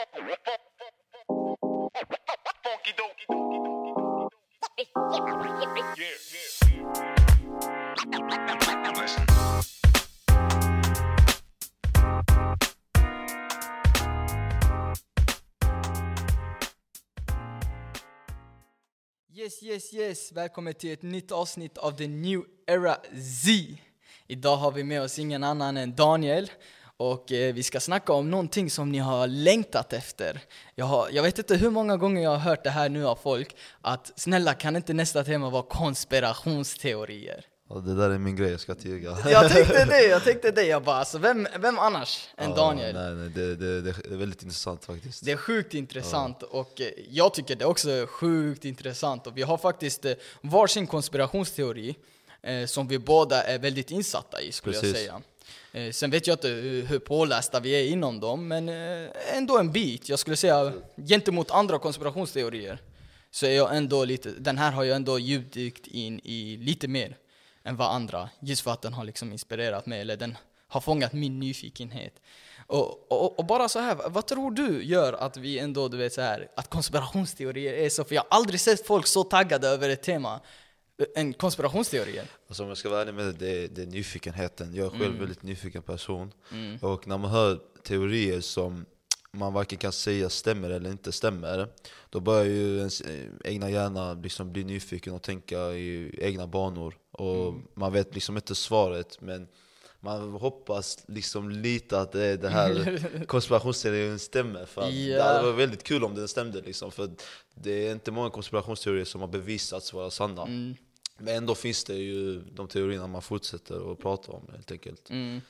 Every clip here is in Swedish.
Yes, yes, yes! Välkommen till ett nytt avsnitt av The New Era Z. Idag har vi med oss ingen annan än Daniel. Och eh, vi ska snacka om någonting som ni har längtat efter. Jag, har, jag vet inte hur många gånger jag har hört det här nu av folk, att snälla kan inte nästa tema vara konspirationsteorier? Ja, det där är min grej, jag ska tiga. Jag tänkte det, jag tänkte det. Jag bara, alltså, vem, vem annars än Ja, Daniel? Nej, nej, det, det, det är väldigt intressant faktiskt. Det är sjukt intressant och eh, jag tycker det också är sjukt intressant. Och vi har faktiskt eh, varsin konspirationsteori eh, som vi båda är väldigt insatta i skulle jag Precis. säga. Eh, sen vet jag inte eh, hur, pålästa vi är inom dem, men eh, ändå en bit. Jag skulle säga gentemot andra konspirationsteorier så är jag ändå lite, den här har jag ändå djupdykt in i lite mer än vad andra, just för att den har liksom inspirerat mig, eller den har fångat min nyfikenhet. Och, och, och bara så här, vad tror du gör att vi ändå, du vet så här, att konspirationsteorier är så, för jag har aldrig sett folk så taggade över ett tema, en konspirationsteorier. Alltså, om jag ska vara ärlig med det, det, är- det är nyfikenheten. Jag är själv Mm. en väldigt nyfiken person. Och när man hör teorier som man varken kan säga stämmer eller inte stämmer, då börjar ju ens egna hjärna liksom bli nyfiken och tänka i egna banor. Och Mm. man vet liksom inte svaret, men man hoppas liksom lite att det, det här konspirationsteorin stämmer. För att Ja. Det hade varit väldigt kul om den stämde. Liksom, för det är inte många konspirationsteorier som har bevisats vara sanna. Mm. Men ändå finns det ju de teorierna man fortsätter att prata om helt enkelt. Mm.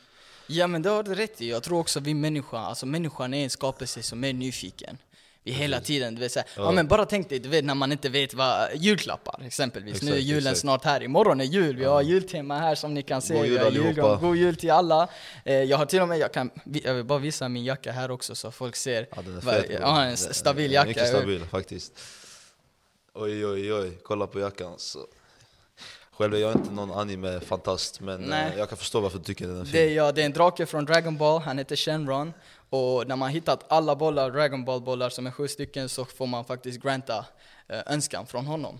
Ja men det har du rätt i. Jag tror också vi människor, alltså människan är en skapelse som är nyfiken. Vi hela tiden, du vet såhär, ja. men bara tänk dig, du vet när man inte vet vad, julklappar exempelvis. nu är Exakt, julen exakt. snart här, imorgon är jul, vi har jultema här som ni kan se. God jul har allihopa. julgång. God jul till alla. Eh, jag har till och med, jag kan, jag vill bara visa min jacka här också så folk ser. Ja, den är fet, bro. ja, en stabil jacka. Mycket stabil faktiskt. Oj oj oj, kolla på jackan. Så. Själv är jag inte någon anime-fantast men Nej. eh, jag kan förstå varför du tycker den är fin. Det är, ja, det är en drake från Dragon Ball, han heter Shenron. Och när man hittat alla bollar, Dragon Ball bollar som är sju stycken så får man faktiskt granta eh, önskan från honom.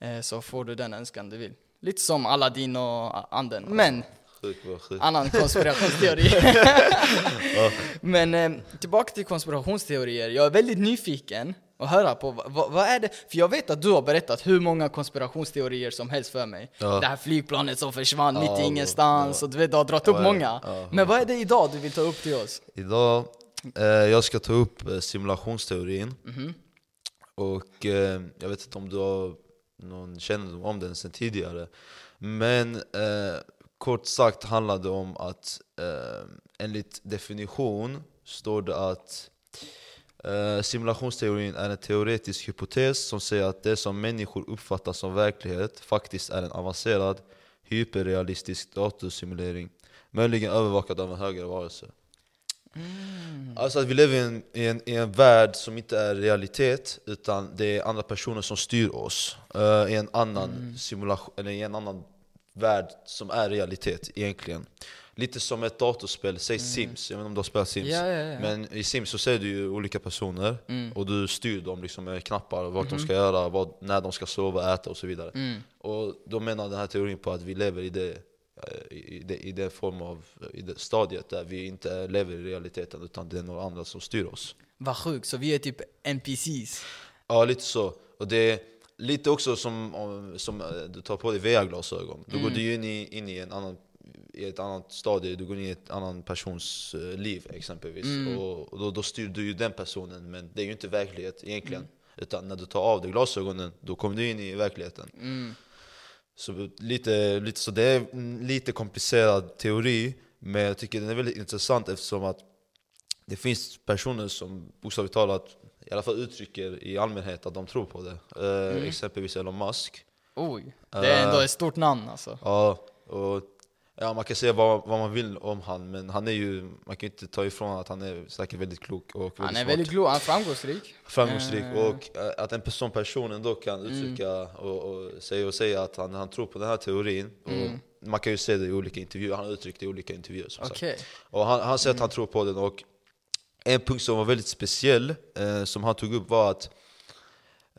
Eh, så får du den önskan du vill. Lite som Aladdin och anden. Men, Sjuk, bro, sjuk. annan konspirationsteori. Men eh, tillbaka till konspirationsteorier. Jag är väldigt nyfiken att höra på vad, vad, är det? För jag vet att du har berättat hur många konspirationsteorier som helst för mig. Ja. Det här flygplanet som försvann Ja, mitt i ingenstans Ja. och du vet, du har dragit upp många. Men vad är det idag du vill ta upp till oss? Idag, eh, jag ska ta upp eh, simulationsteorin. Mhm. Och eh, jag vet inte om du har någon kännedom om den sedan tidigare. Men eh, kort sagt handlar det om att eh, enligt definition står det att eh, simulationsteorin är en teoretisk hypotes som säger att det som människor uppfattar som verklighet faktiskt är en avancerad hyperrealistisk datorsimulering. Möjligen övervakad av en högre varelse. Alltså att vi lever i en, i, en, i en värld som inte är realitet utan det är andra personer som styr oss eh, i en annan simulation, eller i en annan värld som är realitet egentligen. Lite som ett datorspel, säg Sims, jag vet inte om du har spelat Sims? Ja, ja, ja. Men i Sims så ser du ju olika personer Mm. och du styr dem liksom med knappar, vad Mhm. de ska göra, vad, när de ska sova, äta och så vidare. Mm. Och då menar den här teorin på att vi lever i det, eh, i det, i det form av i det stadiet där vi inte lever i realiteten utan det är några andra som styr oss. Vad sjukt, så vi är typ NPCs. Ja, lite så. Och det är lite också som, om- som eh, du tar på dig VR-glasögon. Då går du in i, in i, en annan, i ett annat stadie, du går in i ett annan persons eh, liv exempelvis. Och, och då, då styr du ju den personen, men det är ju inte verklighet egentligen. Utan när du tar av dig glasögonen, då kommer du in i verkligheten. Mm. Så lite, lite, så det är en lite komplicerad teori, men jag tycker den är väldigt intressant eftersom att det finns personer som bokstavligt talat i alla fall uttrycker i allmänhet att de tror på det. Eh, Exempelvis Elon Musk. Oj, det är ändå ett stort namn alltså. Ja, och, ja, man kan säga vad, vad man vill om han, men han är ju, man kan ju inte ta ifrån att han är säkert väldigt klok och väldigt Han är smart. väldigt klok, han är framgångsrik. framgångsrik Eh. och eh, att en sån person ändå kan uttrycka och, och säga och säga att han, han tror på den här teorin. Och man kan ju se det i olika intervjuer, han har uttryckt det i olika intervjuer som sagt. Okej. Och han, han säger att han tror på den och en punkt som var väldigt speciell, eh, som han tog upp var att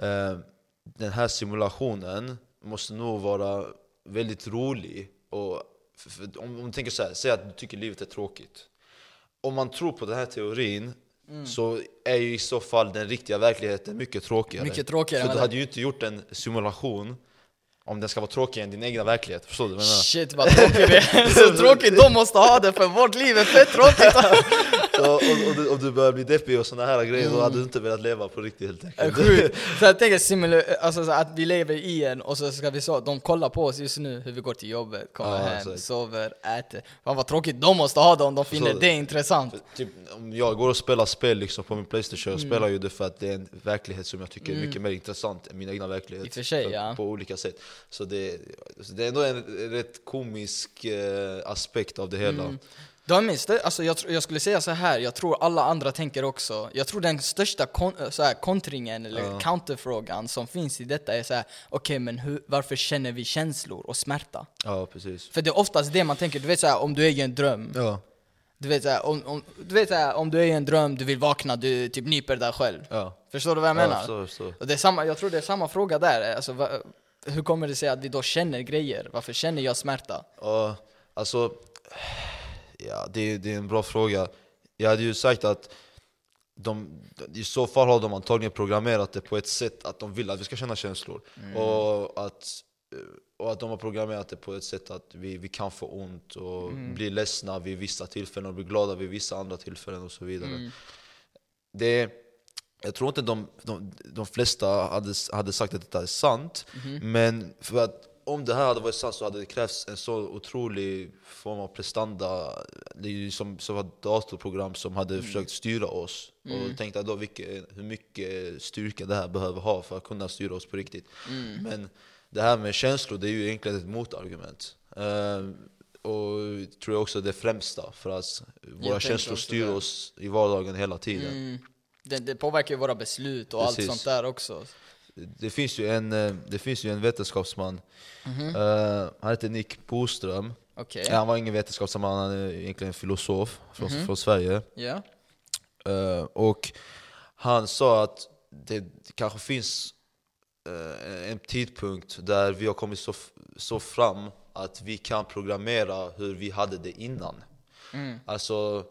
eh, den här simulationen måste nog vara väldigt rolig. Och för, för, om, om du tänker så här, säg att du tycker livet är tråkigt. Om man tror på den här teorin så är ju i så fall den riktiga verkligheten mycket tråkigare. Mycket tråkigare, För du hade ju inte gjort en simulation om den ska vara tråkigare än din egna verklighet. Förstår du vad jag menar? Shit vad tråkigt det är. Så tråkigt de måste ha det för vårt liv är fett tråkigt. Så, och, och, du, och du börjar bli deppig och såna här grejer, då hade du inte velat leva på riktigt helt enkelt. Sjukt. Så jag tänker simula- alltså, så att vi lever i en och så ska vi så, de kollar på oss just nu hur vi går till jobbet, kommer Ja, hem, exakt. sover, äter. Fan vad tråkigt de måste ha det om de finner Så- det intressant. Typ, om jag går och spelar spel liksom på min Playstation, Mm. jag spelar ju det för att det är en verklighet som jag tycker är mycket mer intressant än min egna verklighet. För sig, ja. På olika sätt. Så det, så det är ändå en rätt komisk eh, aspekt av det hela. De minns det, alltså jag, jag skulle säga så här, jag tror alla andra tänker också. Jag tror den största kon, så här, kontringen eller counterfrågan som finns i detta är så här: okej men hur, varför känner vi känslor och smärta? Ja, precis. För det är oftast det man tänker, du vet så här, om du är i en dröm, Ja, du vet så här, om, om, du vet så här, om du är i en dröm, du vill vakna, du typ nyper dig själv. ja. Förstår du vad jag Ja, menar? jag jag förstår. Och det är samma, jag tror det är samma fråga där, alltså, va, hur kommer det sig att vi då känner grejer? Varför känner jag smärta? Ja, alltså, ja, det, det är en bra fråga. Jag hade ju sagt att de, i så fall har de antagligen programmerat det på ett sätt att de vill att vi ska känna känslor. Och, att, och att de har programmerat det på ett sätt att vi, vi kan få ont och bli ledsna vid vissa tillfällen och bli glada vid vissa andra tillfällen och så vidare. Det, jag tror inte de, de, de flesta hade, hade sagt att detta är sant, men för att om det här hade varit sant så hade det krävts en så otrolig form av prestanda. Det är ju som, som ett datorprogram som hade försökt styra oss. Och tänkte då vilket, hur mycket styrka det här behöver ha för att kunna styra oss på riktigt. Men det här med känslor, det är ju egentligen ett motargument. Eh, och tror jag också det främsta, för att våra känslor styr det. oss i vardagen hela tiden. Mm. Det, det påverkar ju våra beslut och Precis. allt sånt där också. Det finns ju en, eh, det finns ju en vetenskapsman, eh, han heter Nick Boström. Ja, Han var ingen vetenskapsman, han är egentligen en filosof från, från Sverige. Ja. Eh, och han sa att det kanske finns eh, en tidpunkt där vi har kommit så, så fram att vi kan programmera hur vi hade det innan. Mm. Alltså,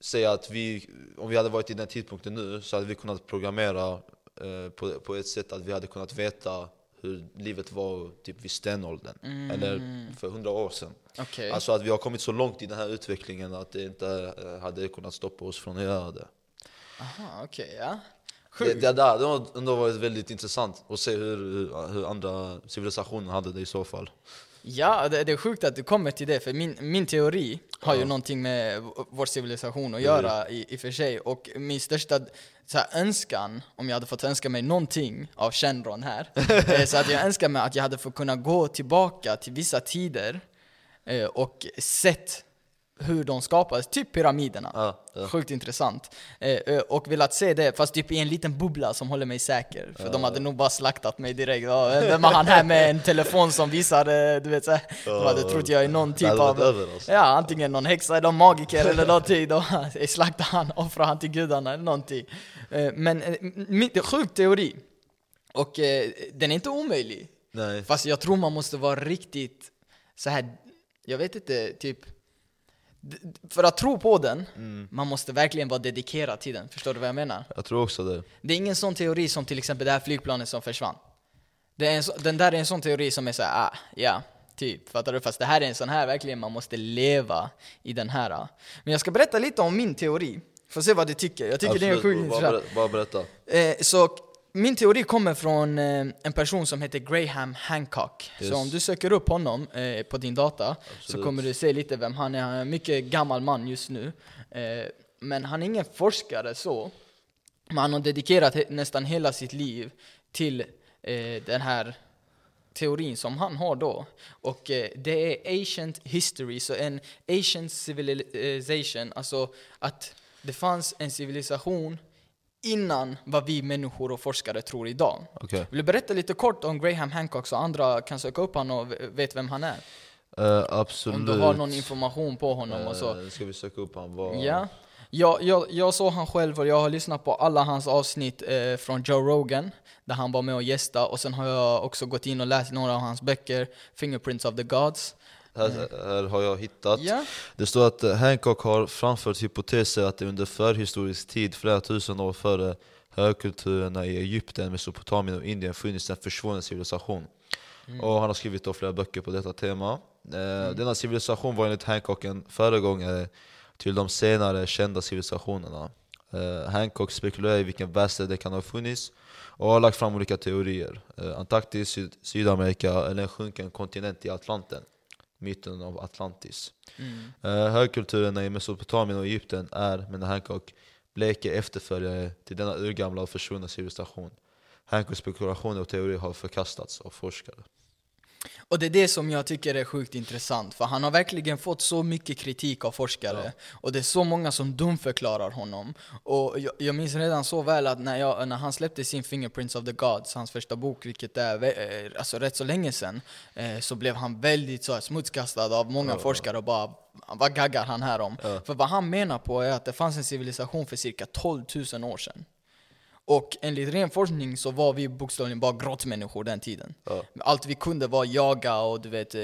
säg att vi, om vi hade varit i den tidpunkten nu så hade vi kunnat programmera på, på ett sätt att vi hade kunnat veta hur livet var typ vid stenåldern, eller för hundra år sedan. Okej. Alltså att vi har kommit så långt i den här utvecklingen att det inte eh, hade kunnat stoppa oss från att göra det. Aha, okej, ja. Det, Sjukt. det, där, det har ändå varit väldigt intressant att se hur, hur andra civilisationer hade det i så fall. Ja, det, det är sjukt att du kommer till det, för min, min teori har ju någonting med vår civilisation att göra i, i och för sig. Och min största så här, önskan, om jag hade fått önska mig någonting av Shenron här, eh, så att jag önskar mig att jag hade fått kunna gå tillbaka till vissa tider eh, och sett hur de skapades, typ pyramiderna. Ja, ja. Sjukt intressant. Eh, eh, och velat se det, fast typ i en liten bubbla som håller mig säker. För de hade nog bara slaktat mig direkt. Ja, vem är han här med en telefon som visar, eh, du vet såhär. De hade trott jag är någon typ av... över. Ja, antingen någon häxa eller magiker eller någonting. Då slaktar han, offrar han till gudarna eller någonting. Eh, Men eh, sjuk teori. Och eh, den är inte omöjlig. Nej. Fast jag tror man måste vara riktigt så här. jag vet inte, typ för att tro på den, Mm. man måste verkligen vara dedikerad till den. Förstår du vad jag menar? Jag tror också det. Det är ingen sån teori som till exempel det här flygplanet som försvann. Det är en så, den där är en sån teori som är såhär, ah, ja, typ. Fattar du? Fast det här är en sån här, verkligen, man måste leva i den här. ah. Men jag ska berätta lite om min teori. Får se vad du tycker. Jag tycker det är Absolut, sjukt bara, intressant. bara berätta. Eh, så min teori kommer från eh, en person som heter Graham Hancock. Yes. Så om du söker upp honom eh, på din data så Absolut. kommer du se lite vem han är. Han är en mycket gammal man just nu. Eh, men han är ingen forskare så. Men han har dedikerat he- nästan hela sitt liv till eh, den här teorin som han har då. Och eh, det är ancient history, så en ancient civilization, alltså att det fanns en civilisation innan vad vi människor och forskare tror idag. Okej. Vill du berätta lite kort om Graham Hancock så andra kan söka upp honom och vet vem han är? Eh, absolut. Om du har någon information på honom och så. Eh, ska vi söka upp han? Vad... Ja. Jag, jag, jag såg han själv och jag har lyssnat på alla hans avsnitt eh, från Joe Rogan, där han var med och gästa. Och sen har jag också gått in och läst några av hans böcker, Fingerprints of the Gods. Här, här har jag hittat. Ja. Det står att Hancock har framfört hypoteser att det under förhistorisk tid, flera tusen år före högkulturerna i Egypten, Mesopotamien och Indien funnits en försvunnen civilisation. Och han har skrivit då flera böcker på detta tema. Eh, Denna civilisation var enligt Hancock en föregångare till de senare kända civilisationerna. Eh, Hancock spekulerar i vilken världsdel det kan ha funnits och har lagt fram olika teorier. Eh, Antarktis, Syd Sydamerika eller en sjunken kontinent i Atlanten. Myten av Atlantis. Mm. Eh, Högkulturerna i Mesopotamien och Egypten är, menar Hancock, bleka efterföljare till denna urgamla och försvunna civilisation. Hancocks spekulationer och teorier har förkastats av forskare. Och det är det som jag tycker är sjukt intressant, för han har verkligen fått så mycket kritik av forskare. Och det är så många som dumförklarar honom. Och jag, jag minns redan så väl att när, jag, när han släppte sin Fingerprints of the Gods, hans första bok, vilket är eh, alltså rätt så länge sedan, eh, så blev han väldigt så här, smutskastad av många forskare och bara vad gaggar han här om? För vad han menar på är att det fanns en civilisation för cirka 12 000 år sedan. Och enligt ren forskning så var vi bokstavligen bara grottmänniskor den tiden. Ja. Allt vi kunde var jaga och du vet, eh,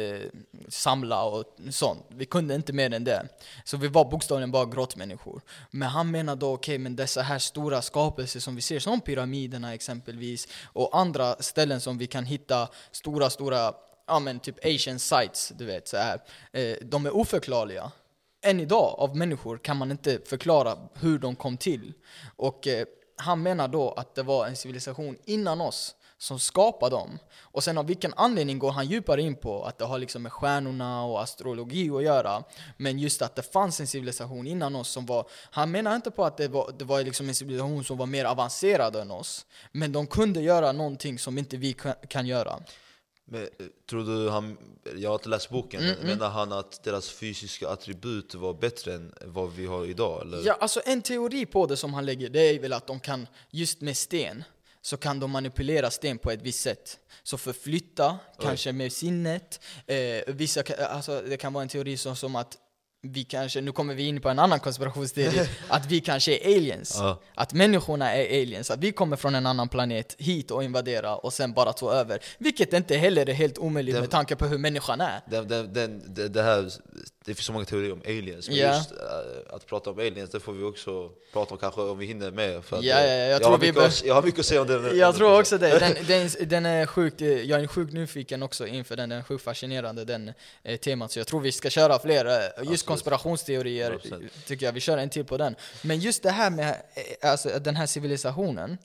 samla och sånt. Vi kunde inte mer än det. Så vi var bokstavligen bara grottmänniskor. Men han menar då, okej, men dessa här stora skapelser som vi ser, som pyramiderna exempelvis, och andra ställen som vi kan hitta stora, stora, ja men typ Asian sites, du vet, så här. Eh, de är oförklarliga än idag av människor kan man inte förklara hur de kom till. Och eh, han menar då att det var en civilisation innan oss som skapade dem. Och sen av vilken anledning går han djupare in på att det har liksom med stjärnorna och astrologi att göra. Men just att det fanns en civilisation innan oss som var, han menar inte på att det var, det var liksom en civilisation som var mer avancerad än oss. Men de kunde göra någonting som inte vi kan, kan göra. Men, eh, tror du han, jag har inte läst boken, Mm, men menar han att deras fysiska attribut var bättre än vad vi har idag? Eller? Ja, alltså en teori på det som han lägger, det är väl att de kan, just med sten, så kan de manipulera sten på ett visst sätt. Så förflytta, kanske med sinnet. Eh, vissa, alltså, det kan vara en teori som, som att vi kanske, nu kommer vi in på en annan konspirationsteori, att vi kanske är aliens. Ja. Att människorna är aliens, att vi kommer från en annan planet hit och invadera och sen bara ta över. Vilket inte heller är helt omöjligt Det- med tanke på hur människan är. Den, den, det, det, här, det finns så många teorier om aliens, men Ja. just äh, att prata om aliens det får vi också prata om kanske om vi hinner med. För att, jag jag, tror har vi mycket, att- jag har mycket att säga om den. Jag tror också det. Den, den, den är sjukt, eh, jag är sjukt nyfiken också inför den, den är sjukt fascinerande den eh, temat. Så jag tror vi ska köra fler. eh, Just Absolut. konspirationsteorier 100%. tycker jag, vi kör en till på den. Men just det här med alltså, den här civilisationen,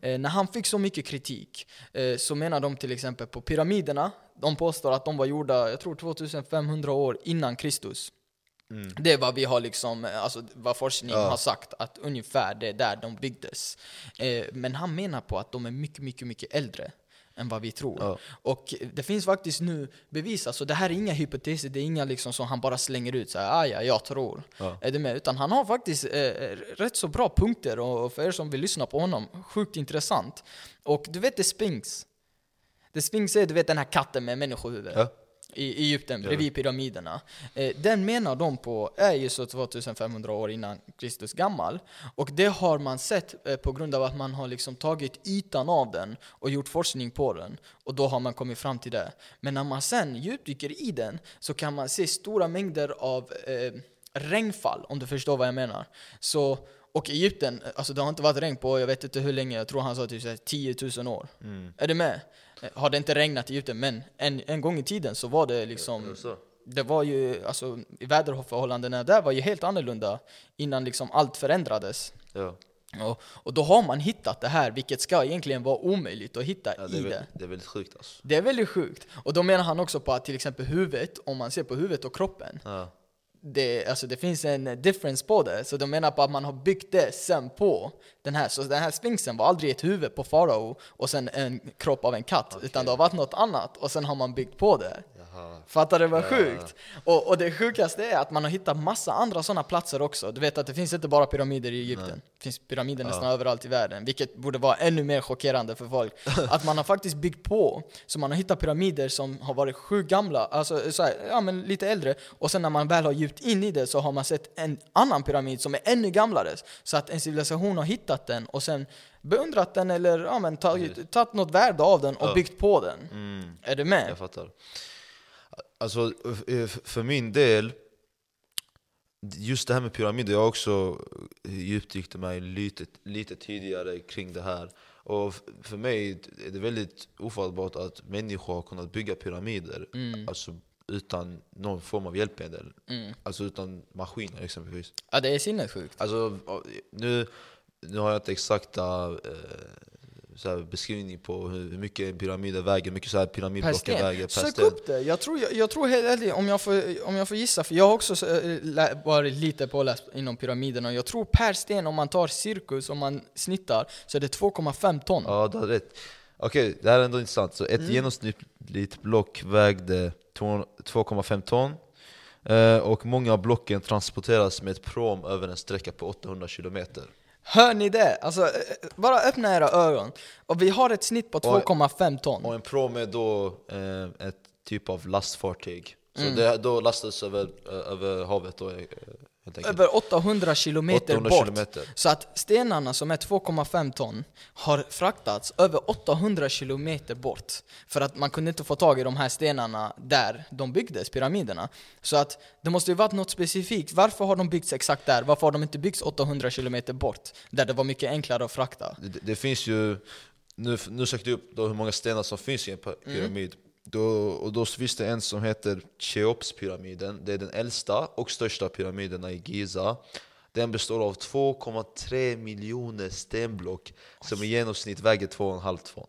eh, när han fick så mycket kritik eh, så menar de till exempel på pyramiderna, de påstår att de var gjorda, jag tror 2500 år innan Kristus. Mm. Det är vad vi har liksom, eh, alltså vad forskningen Ja. har sagt, att ungefär det är där de byggdes. Eh, men han menar på att de är mycket, mycket, mycket äldre än vad vi tror. Ja. Och det finns faktiskt nu bevis, alltså det här är inga hypoteser, det är inga liksom som han bara slänger ut så här, "Ah, ja, jag tror. Ja. Är du med? Utan han har faktiskt eh, rätt så bra punkter och för er som vill lyssna på honom, sjukt intressant. Och du vet The Sphinx? The Sphinx är du vet den här katten med människohuvud Ja. i Egypten, bredvid pyramiderna. Eh, den menar de på är ju så 2500 år innan Kristus gammal. Och det har man sett eh, på grund av att man har liksom tagit ytan av den och gjort forskning på den. Och då har man kommit fram till det. Men när man sen djupdyker i den så kan man se stora mängder av eh, regnfall, om du förstår vad jag menar. Så, och Egypten, alltså det har inte varit regn på jag vet inte hur länge, jag tror han sa typ så här 10 000 år. Mm. Är du med? Eh, Har det inte regnat i Egypten, men en, en gång i tiden så var det liksom det var ju, alltså väderförhållandena där var ju helt annorlunda innan liksom allt förändrades. Ja. Och, och då har man hittat det här, vilket ska egentligen vara omöjligt att hitta Ja, det, i är det. det är väldigt sjukt alltså. Det är väldigt sjukt. Och då menar han också på att till exempel huvudet, om man ser på huvudet och kroppen, Ja. Det, alltså det finns en difference på det. Så de menar på att man har byggt det sen på den här. Så den här sphinxen var aldrig ett huvud på farao och sen en kropp av en katt. Okej. Utan det har varit något annat och sen har man byggt på det. Ja. Fattar du vad Ja. sjukt? Och, och det sjukaste är att man har hittat massa andra sådana platser också. Du vet att det finns inte bara pyramider i Egypten. Det finns pyramider nästan överallt i världen. Vilket borde vara ännu mer chockerande för folk. att man har faktiskt byggt på. Så man har hittat pyramider som har varit sjukt gamla, alltså så här, ja, men lite äldre. Och sen när man väl har djupt in i det så har man sett en annan pyramid som är ännu gamlare. Så att en civilisation har hittat den och sen beundrat den eller ja, men, tagit, tagit något värde av den och Ja. byggt på den. Mm. Är du med? Jag fattar. Alltså, f- för min del, just det här med pyramider, jag har också djupdykt mig lite, lite tidigare kring det här. Och för mig är det väldigt ofattbart att människor har kunnat bygga pyramider Mm. alltså, utan någon form av hjälpmedel. Mm. Alltså utan maskiner exempelvis. Ja, det är sinnessjukt. Alltså, nu, nu har jag inte exakta eh, så beskrivning på hur, mycket pyramider väger, hur mycket så här Per pyramidblocken väger. Sök upp det. Jag tror, jag, jag tror helt ärligt, om jag, får, om jag får gissa, för jag har också eh, varit lite påläst inom pyramiderna. Jag tror per sten, om man tar cirkus, om man snittar, så är det 2,5 ton. Ja, du har rätt. Okej, det här är ändå intressant. Så Mm. ett genomsnittligt block vägde två- 2,5 ton. Eh, och många av blocken transporteras med ett prom över en sträcka på 800 kilometer. Hör ni det? Alltså, eh, bara öppna era ögon. Och vi har ett snitt på Och- 2,5 ton. Och en prom är då eh, ett typ av lastfartyg. Så Mm. det då lastas över, eh, över havet då, eh. Över 800 kilometer 800 bort. kilometer. Så att stenarna som är 2,5 ton har fraktats över 800 kilometer bort. För att man kunde inte få tag i de här stenarna där de byggdes, pyramiderna. Så att det måste ju varit något specifikt. Varför har de byggts exakt där? Varför har de inte byggts 800 kilometer bort? Där det var mycket enklare att frakta. Det, det finns ju, nu, nu sökte jag upp då hur många stenar som finns i en py- pyramid. Då, och då finns det en som heter Cheopspyramiden. Det är den äldsta och största pyramiden i Giza. Den består av 2,3 miljoner stenblock som i genomsnitt väger 2,5 ton.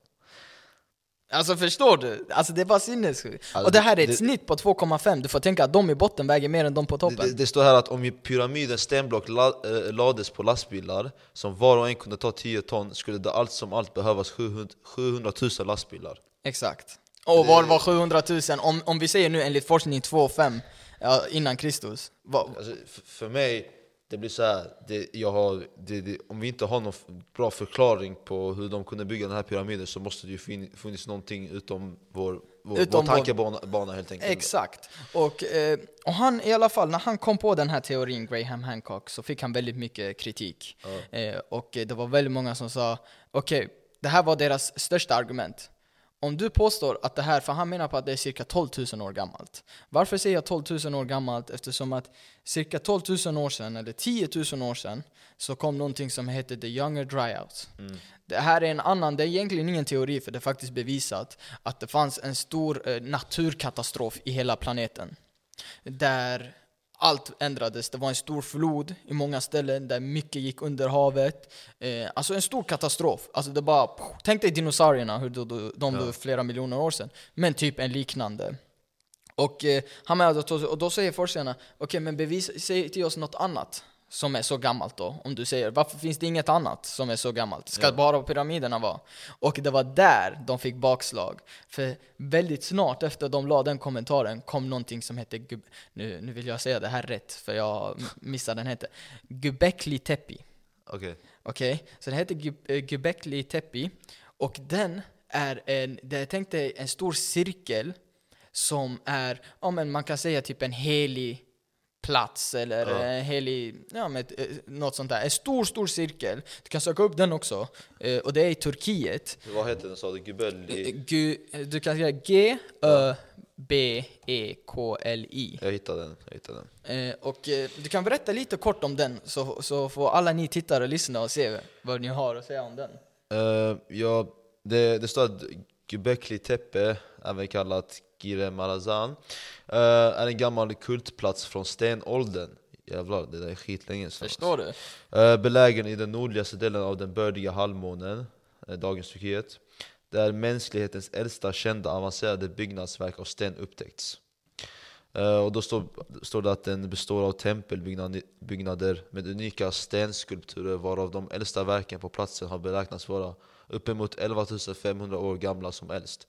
Alltså förstår du? Alltså det är bara sinnessjukt. Alltså, och det här är ett det- snitt på 2,5. Du får tänka att de i botten väger mer än de på toppen. det, det står här att om pyramidens stenblock la, eh, lades på lastbilar som var och en kunde ta 10 ton skulle det allt som allt behövas 700, 700 000 lastbilar. Exakt. Och var var 700 000? Om, om vi säger nu enligt forskning 2,5 ja, innan Kristus. Alltså, för mig, det blir så här, det, jag har, det, det, om vi inte har någon bra förklaring på hur de kunde bygga den här pyramiden så måste det ju fin, funnits någonting utom vår, vår, Utom vår tankebana bana helt enkelt. Exakt. Och, eh, och han i alla fall, när han kom på den här teorin, Graham Hancock, så fick han väldigt mycket kritik. Eh, och det var väldigt många som sa, okej, det här var deras största argument. Om du påstår att det här, för han menar på att det är cirka 12 000 år gammalt. Varför säger jag 12 000 år gammalt? Eftersom att cirka 12 000 år sedan, eller 10 000 år sedan, så kom någonting som heter the younger dryouts. Det här är en annan, det är egentligen ingen teori för det är faktiskt bevisat att det fanns en stor eh, naturkatastrof i hela planeten. Där allt ändrades, det var en stor flod i många ställen där mycket gick under havet. Eh, alltså en stor katastrof. Alltså det bara, tänk dig dinosaurierna, hur de, de, de dog flera miljoner år sedan. Men typ en liknande. Och, eh, han med, och då säger forskarna, okej men bevis, säg till oss något annat som är så gammalt då. Om du säger, varför finns det inget annat som är så gammalt? Ska Ja. bara pyramiderna vara? Och det var där de fick bakslag. För väldigt snart efter de la den kommentaren kom någonting som hette, nu, nu vill jag säga det här rätt för jag missade den hette, Göbekli Tepe. Okej. Okej, så den heter eh, Göbekli Tepe och den är en, det jag tänkte en stor cirkel som är, ja men man kan säga typ en helig plats eller Ja. en helig, ja ett, eh, något sånt där. En stor, stor cirkel. Du kan söka upp den också. Eh, Och det är i Turkiet. Vad heter den sa du? Eh, Gubelli? Gu, du kan säga G, Ö, B, E, K, L, I. Jag hittade den. Jag hittade den. Eh, och eh, du kan berätta lite kort om den så, så får alla ni tittare lyssna och se vad ni har att säga om den. Eh, ja, det, det står att Göbekli Tepe, även kallat Gire Marazan, eh, är en gammal kultplats från stenåldern. Jävlar, det där är skitlänge sedan. Förstår du? Eh, belägen i den nordligaste delen av den bördiga halvmånen, eh, dagens Turkiet, där mänsklighetens äldsta kända avancerade byggnadsverk av sten upptäckts. Och då står, står det att den består av tempelbyggnader med unika stenskulpturer varav de äldsta verken på platsen har beräknats vara uppemot 11 500 år gamla som äldst.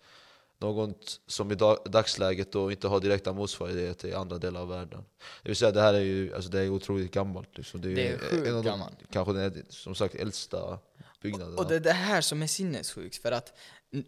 Något som i dag, dagsläget då inte har direkta motsvarigheter i andra delar av världen. Det vill säga det här är ju alltså det är otroligt gammalt. Liksom. Det är, Det är sjukt en av de, gammalt. kanske den som sagt äldsta byggnaderna. Och det är det här som är sinnessjukt, för att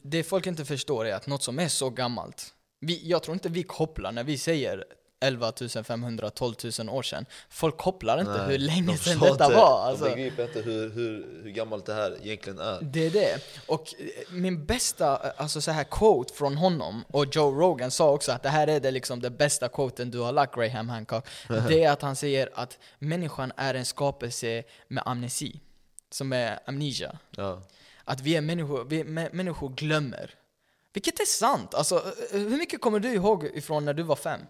det folk inte förstår är att något som är så gammalt, vi, jag tror inte vi kopplar när vi säger 11 500, 12 000 år sedan. Folk kopplar inte Nej, hur länge de sedan detta inte, var. Alltså. De begriper inte hur, hur, hur gammalt det här egentligen är. Det är det. Och eh, min bästa alltså så här quote från honom, och Joe Rogan sa också att det här är det, liksom det bästa quoten du har lagt Graham Hancock. Det är att han säger att människan är en skapelse med amnesi. Som är amnesia. Ja. Att vi är människor, vi, mä- människor glömmer. Vilket är sant. Alltså, eh, hur mycket kommer du ihåg ifrån när du var fem?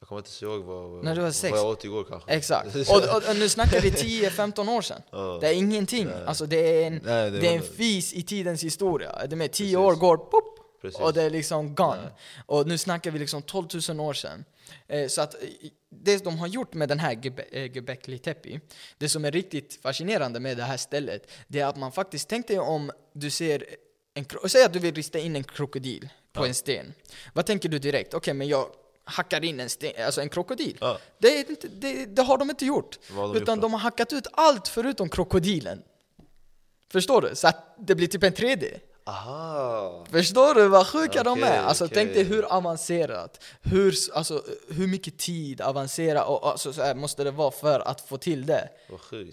Jag kommer inte ihåg vad, När du var vad sex. jag åt igår kanske. Exakt. Och, och, och nu snackar vi 10-15 år sedan. Ja. Det är ingenting. Alltså det är en, Nej, det det är en fis i tidens historia. Det med 10 Precis. år går pop, Precis. och det är liksom gone. Och nu snackar vi liksom 12 000 år sedan. Eh, så att det de har gjort med den här eh, Göbekli Tepe, det som är riktigt fascinerande med det här stället, det är att man faktiskt tänkte om du ser en, säg att du vill rista in en krokodil på en sten. Vad tänker du direkt? Okej, men jag hackar in en, sten, alltså en krokodil. Ja. Det, inte, det, det har de inte gjort. De utan gjort de har hackat ut allt förutom krokodilen. Förstår du? Så att det blir typ en 3D. Aha! Förstår du vad sjuka de Okej, är? Alltså okej. tänk dig hur avancerat, hur, alltså, hur mycket tid avancerat och alltså, så här, måste det vara för att få till det?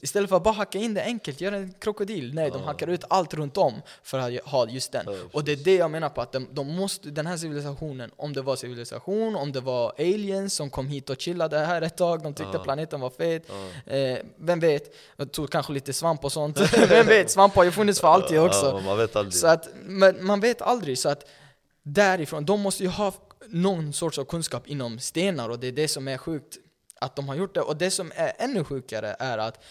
Istället för att bara hacka in det enkelt, göra en krokodil. Nej, de hackar ut allt runt om för att ha just den. Ja, Och det är det jag menar på att de, de måste, den här civilisationen, om det var civilisation, om det var aliens som kom hit och chillade här ett tag, de tyckte Ja. planeten var fet. Ja. Eh, vem vet? Jag tog kanske lite svamp och sånt. vem vet? Svamp har ju funnits för alltid också. Ja, man vet aldrig. Att, men man vet aldrig, så att därifrån, de måste ju ha någon sorts av kunskap inom stenar och det är det som är sjukt att de har gjort det. Och det som är ännu sjukare är att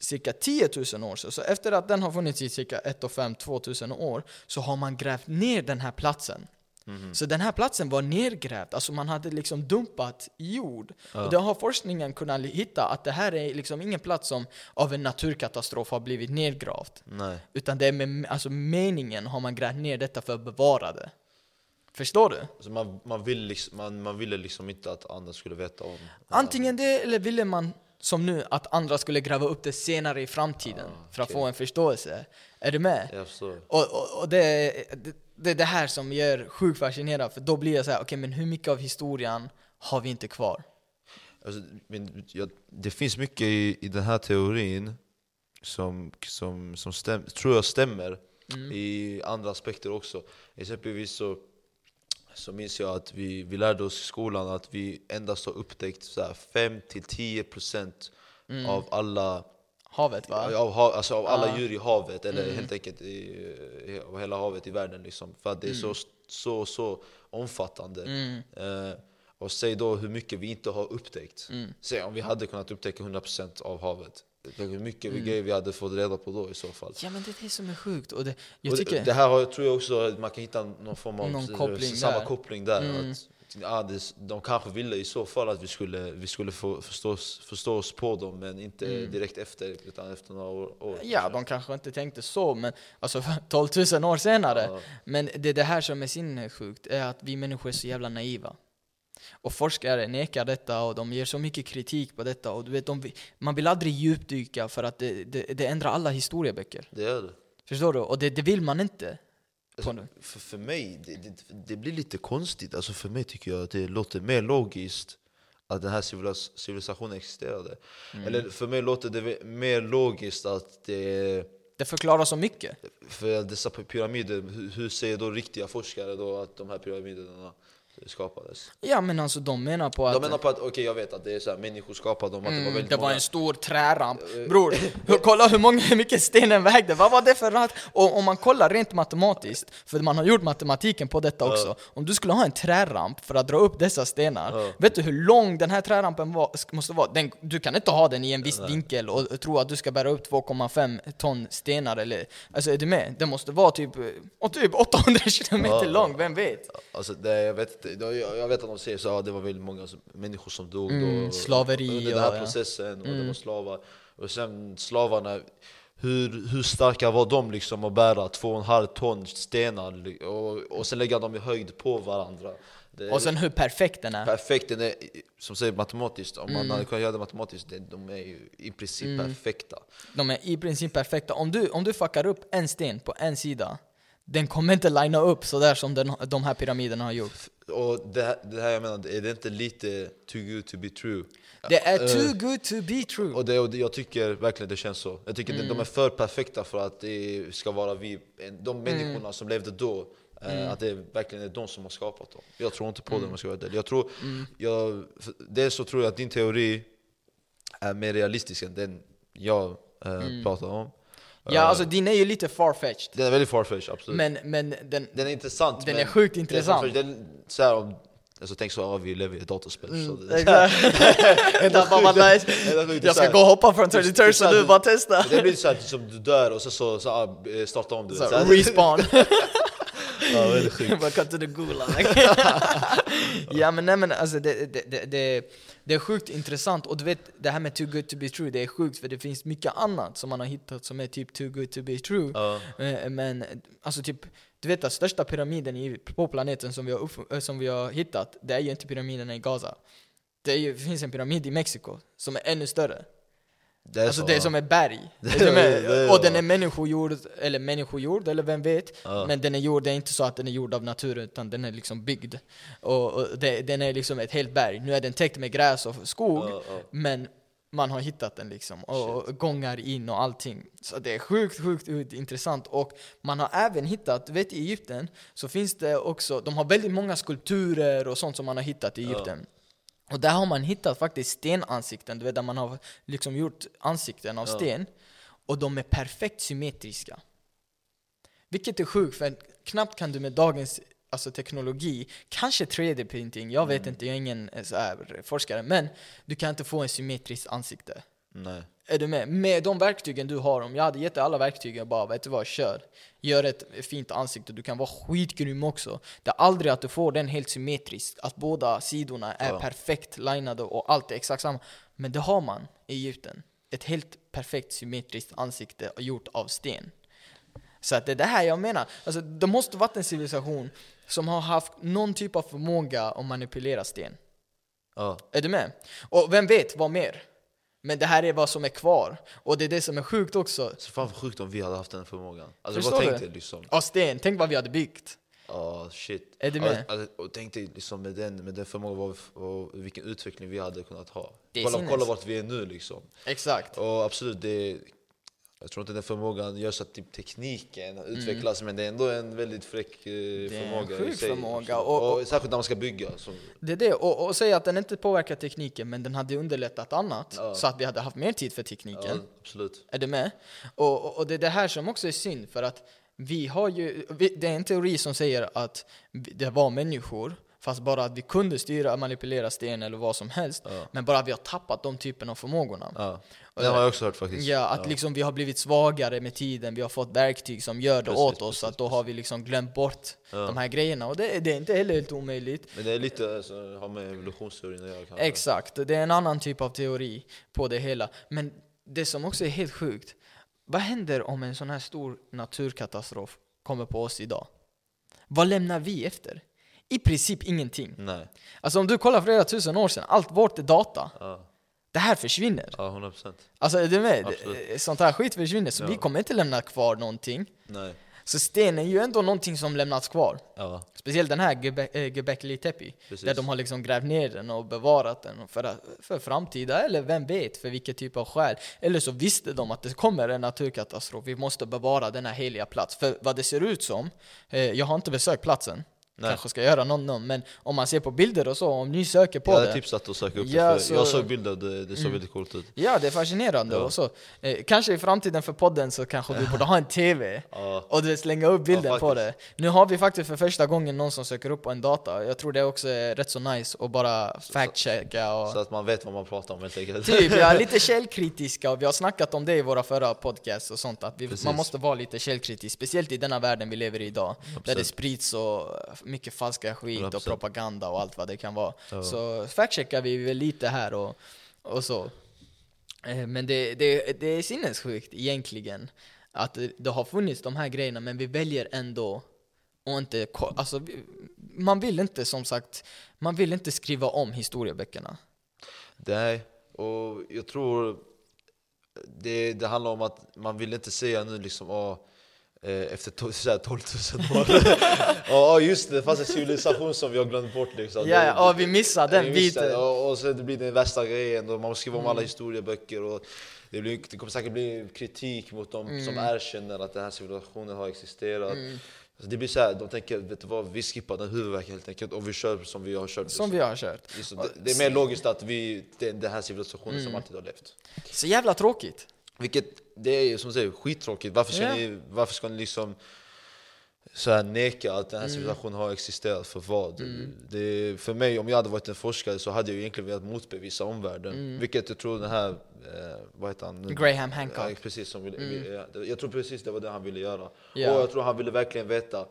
cirka 10 000 år, sedan, så efter att den har funnits i cirka 1 500-2 000 år, så har man grävt ner den här platsen. Mhm. Så den här platsen var nergrävd, alltså man hade liksom dumpat jord. Och det har forskningen kunnat hitta att det här är liksom ingen plats som av en naturkatastrof har blivit nedgravt. Nej. Utan det är med alltså meningen har man grävt ner detta för att bevara det. Förstår du? Alltså man, man, vill liksom, man, man ville liksom inte att andra skulle veta om Antingen det eller ville man som nu att andra skulle gräva upp det senare i framtiden för att få en förståelse. Är du med? Jag förstår. Och, och, och det, är- det, det är det här som gör sjukt fascinerande för då blir jag så här: okej men hur mycket av historien har vi inte kvar? Alltså, men, jag, det finns mycket i, i den här teorin som, som, som stäm, tror jag stämmer i andra aspekter också. Exempelvis så, så minns jag att vi, vi lärde oss i skolan att vi endast har upptäckt så här 5-10% av alla Havet va? av, ha- alltså av alla Ja. djur i havet, eller helt enkelt i, av hela havet i världen. Liksom. För att det är så, så, så omfattande. Eh, och säg då hur mycket vi inte har upptäckt. Säg om vi hade kunnat upptäcka 100% av havet. Hur mycket mm. grejer vi hade fått reda på då i så fall. Ja men det är det som är sjukt och det, jag Och tycker... det, det här har, tror jag också att man kan hitta någon form av Någon koppling samma där. koppling där. Att, ja, det, de kanske ville i så fall att vi skulle, vi skulle få förstå, oss- förstå oss på dem, men inte direkt efter, utan efter några år. år Ja, de kanske inte tänkte så, men alltså 12 000 år senare. Ja. Men det är det här som är sinnessjukt, är att vi människor är så jävla naiva. Och forskare nekar detta och de ger så mycket kritik på detta. Och du vet, de, man vill aldrig djupdyka för att det, det, det ändrar alla historieböcker. Det är det. Förstår du? Och det, det vill man inte. Alltså, för, för mig, det, det, det blir lite konstigt. Alltså för mig tycker jag att det låter mer logiskt att den här civilis civilisationen existerade. Mm. Eller för mig låter det mer logiskt att det Det förklarar så mycket. för dessa py- pyramider, hur, hur säger då riktiga forskare då att de här pyramiderna skapades? Ja, men alltså de menar på att... De menar på att, okej jag vet att det är så här, människor skapade dem, att det var Mm, väldigt det var många en stor träramp. Bror, hur- kolla hur, många, hur mycket stenen vägde. Vad var det för rat? Och om man kollar rent matematiskt, för man har gjort matematiken på detta också. Om du skulle ha en träramp för att dra upp dessa stenar, Ja. vet du hur lång den här trärampen var, måste vara? Den, du kan inte ha den i en viss vinkel och tro att du ska bära upp 2,5 ton stenar eller... Alltså är du med? Den måste vara typ, eh, och typ 800 kilometer Ja. lång, vem vet? Alltså det, jag, vet, inte, jag, vet att de säger så ja, det var väldigt många människor som dog Mm, då, slaveri under och- den här ja. processen, och det var slavar. Och sen slavarna, hur, hur starka var de liksom att bära två och en halv ton stenar och, och sen lägga dem i höjd på varandra? Det Och sen hur perfekt den är. perfekt, den är, som säger matematiskt, om Mm. man hade kunnat göra det matematiskt, det, de är ju i princip perfekta. De är i princip perfekta. Om du, om du fuckar upp en sten på en sida, den kommer inte linea upp sådär som den, de här pyramiderna har gjort. Och det, här- det här jag menar, är det inte lite too good to be true? Det är Eh, too good to be true. Och, det, och det, jag tycker verkligen det känns så. Jag tycker Mm. de är för perfekta för att det ska vara vi, de Mm. människorna som levde då, eh, att det verkligen är de som har skapat dem. Jag tror inte på Mm. det om jag ska vara ärlig. Jag tror, jag, för- dels så tror jag att din teori är mer realistisk än den jag eh, pratar om. Ja, alltså din är ju lite farfetched. Den är väldigt farfetched, absolut. Men, men den... den är intressant. den men är sjukt den intressant. farfetched. Den, så här, om, alltså, tänk så, ja, vi lever i ett datorspel. så Mm, det, Exakt. Jag ska gå och hoppa från det är 33 så så här- du bara testa. Det blir så här, som du dör och så, så, så ah, eh, starta om du. Vet. Så respawn. Ja, väldigt sjukt. Cut to the gulag. ja men nej men alltså det, det, det, det, är sjukt intressant och du vet det här med too good to be true, det är sjukt för det finns mycket annat som man har hittat som är typ too good to be true. Eh, Men alltså typ, du vet att största pyramiden på planeten som vi, har, upp- eh, som vi har hittat, det är ju inte pyramiderna i Gaza. Det, är ju, det finns en pyramid i Mexiko som är ännu större. Det är Alltså så, det är ja. som ett berg. Det Är är- det är- och den är människogjord, eller människogjord, eller vem vet. Ja. Men den är gjord, det är inte så att den är gjord av naturen, utan den är liksom byggd. Och, och det, den är liksom ett helt berg. Nu är den täckt med gräs och skog, Ja, men man har hittat den liksom. Och, och gångar in och allting. Så det är sjukt, sjukt, sjukt intressant. Och man har även hittat, vet i Egypten, så finns det också, de har väldigt många skulpturer och sånt som man har hittat i Egypten. Och där har man hittat faktiskt stenansikten, du vet där man har liksom gjort ansikten av Ja. sten. Och de är perfekt symmetriska. Vilket är sjukt, för knappt kan du med dagens alltså, teknologi, kanske 3D-printing, jag vet inte, jag är ingen eh, så här, forskare, men du kan inte få en symmetriskt ansikte. Nej. Är du med? Med de verktygen du har, om jag hade gett dig alla verktyg, jag bara vet du vad, kör. Gör ett fint ansikte, du kan vara skitgrym också. Det är aldrig att du får den helt symmetriskt, att båda sidorna är Ja. perfekt linade och allt är exakt samma. Men det har man i Egypten. Ett helt perfekt symmetriskt ansikte gjort av sten. Så att det är det här jag menar. Alltså, det måste varit en civilisation som har haft någon typ av förmåga att manipulera sten. Ja. Är du med? Och vem vet vad mer? Men det här är vad som är kvar. Och det är det som är sjukt också. Så fan vad sjukt om vi hade haft den förmågan. Alltså Förstår vad du? tänkte liksom? Av sten, tänk vad vi hade byggt. Ja, shit. Är du Ja, med? Alltså, och tänk dig liksom med den, med den förmågan, vad, och vilken utveckling vi hade kunnat ha. Kolla, sinnes. kolla vart vi är nu liksom. Exakt. Och absolut, det, jag tror inte den förmågan gör så att typ tekniken utvecklas, men det är ändå en väldigt fräck eh, är en förmåga sjuk förmåga, absolut. och- Och, särskilt när man ska bygga. Som, Det är det. Och, och säga att den inte påverkar tekniken, men den hade underlättat annat. Ja. Så att vi hade haft mer tid för tekniken. ja, absolut. Är du med? Och, och, och det är det här som också är synd, för att vi har ju, vi, det är en teori som säger att det var människor, fast bara att vi kunde styra, manipulera sten eller vad som helst, Ja. men bara att vi har tappat de typen av förmågorna. Ja. Den har jag också hört faktiskt. Ja, att liksom vi har blivit svagare med tiden, vi har fått verktyg som gör det Precis, åt oss, precis, att då har vi liksom glömt bort Ja. de här grejerna. Och det, det är inte heller helt omöjligt. Men det är lite, alltså, har med evolutionsteorin att göra. Exakt, det är en annan typ av teori på det hela. Men det som också är helt sjukt, vad händer om en sån här stor naturkatastrof kommer på oss idag? Vad lämnar vi efter? I princip ingenting. Nej. Alltså om du kollar flera tusen år sedan, allt vårt är data. Ja, Det här försvinner. ja 100 procent. Alltså är du med? Absolut. Sånt här skit försvinner, så Ja. vi kommer inte lämna kvar någonting. Nej. Så sten är ju ändå någonting som lämnats kvar. Ja, Speciellt den här eh, Göbekli Tepe. Där de har liksom grävt ner den och bevarat den för, för framtida, eller vem vet för vilket typ av skäl. Eller så visste de att det kommer en naturkatastrof, vi måste bevara denna heliga plats. För vad det ser ut som, eh, jag har inte besökt platsen, Nej. kanske ska göra någon, någon, men om man ser på bilder och så, om ni söker på jag det. hade tipsat att söka upp Ja, det, för så- jag såg bilder, det, det såg väldigt coolt ut. Ja, det är fascinerande Ja. och så. Eh, kanske i framtiden för podden så kanske vi borde ha en TV. Ja. Och du slänga upp bilden Ja, på det. Nu har vi faktiskt för första gången någon som söker upp på en data. Jag tror det också är rätt så nice att bara fact-checka och... Så att man vet vad man pratar om helt enkelt. Typ, jag är lite källkritiska och vi har snackat om det i våra förra podcasts och sånt. Att vi, man måste vara lite källkritisk, speciellt i denna världen vi lever i idag. Där det sprids så mycket falska skit och 100%. propaganda och allt vad det kan vara. Ja. Så fact-checkar vi väl lite här och, och så. Eh, Men det, det, det är sinnessjukt egentligen att det, har funnits de här grejerna men vi väljer ändå och inte, alltså, man vill inte som sagt, man vill inte skriva om historieböckerna. Nej, och jag tror det, det handlar om att man vill inte säga nu liksom åh, efter to- så här 12 000 år Ja just det, det fanns en civilisation som vi har glömt bort liksom Ja, ja, och vi missade den vi biten. och, och sen det blir den värsta grejen, och man måste skriva om Mm. alla historieböcker och det, blir, det kommer säkert bli kritik mot dem Mm. som erkänner att den här civilisationen har existerat Alltså det blir så här, de tänker vet du vad, vi skippar den huvudvärken helt enkelt och vi kör som vi har kört Som vi har kört. Liksom, det, det är mer logiskt att vi, det är den här civilisationen Mm. som alltid har levt Så jävla tråkigt. Vilket, det är som säger skittråkigt. Varför ska, Ja. ni, varför ska ni liksom så här neka att den här Mm. civilisationen har existerat för vad? Det, för mig, om jag hade varit en forskare så hade jag egentligen velat motbevisa omvärlden. Vilket jag tror den här, eh, vad heter han? Mm. Graham Hancock. Mm. Ja, precis, som ville, ja, jag tror precis det var det han ville göra. Ja. Och jag tror han ville verkligen veta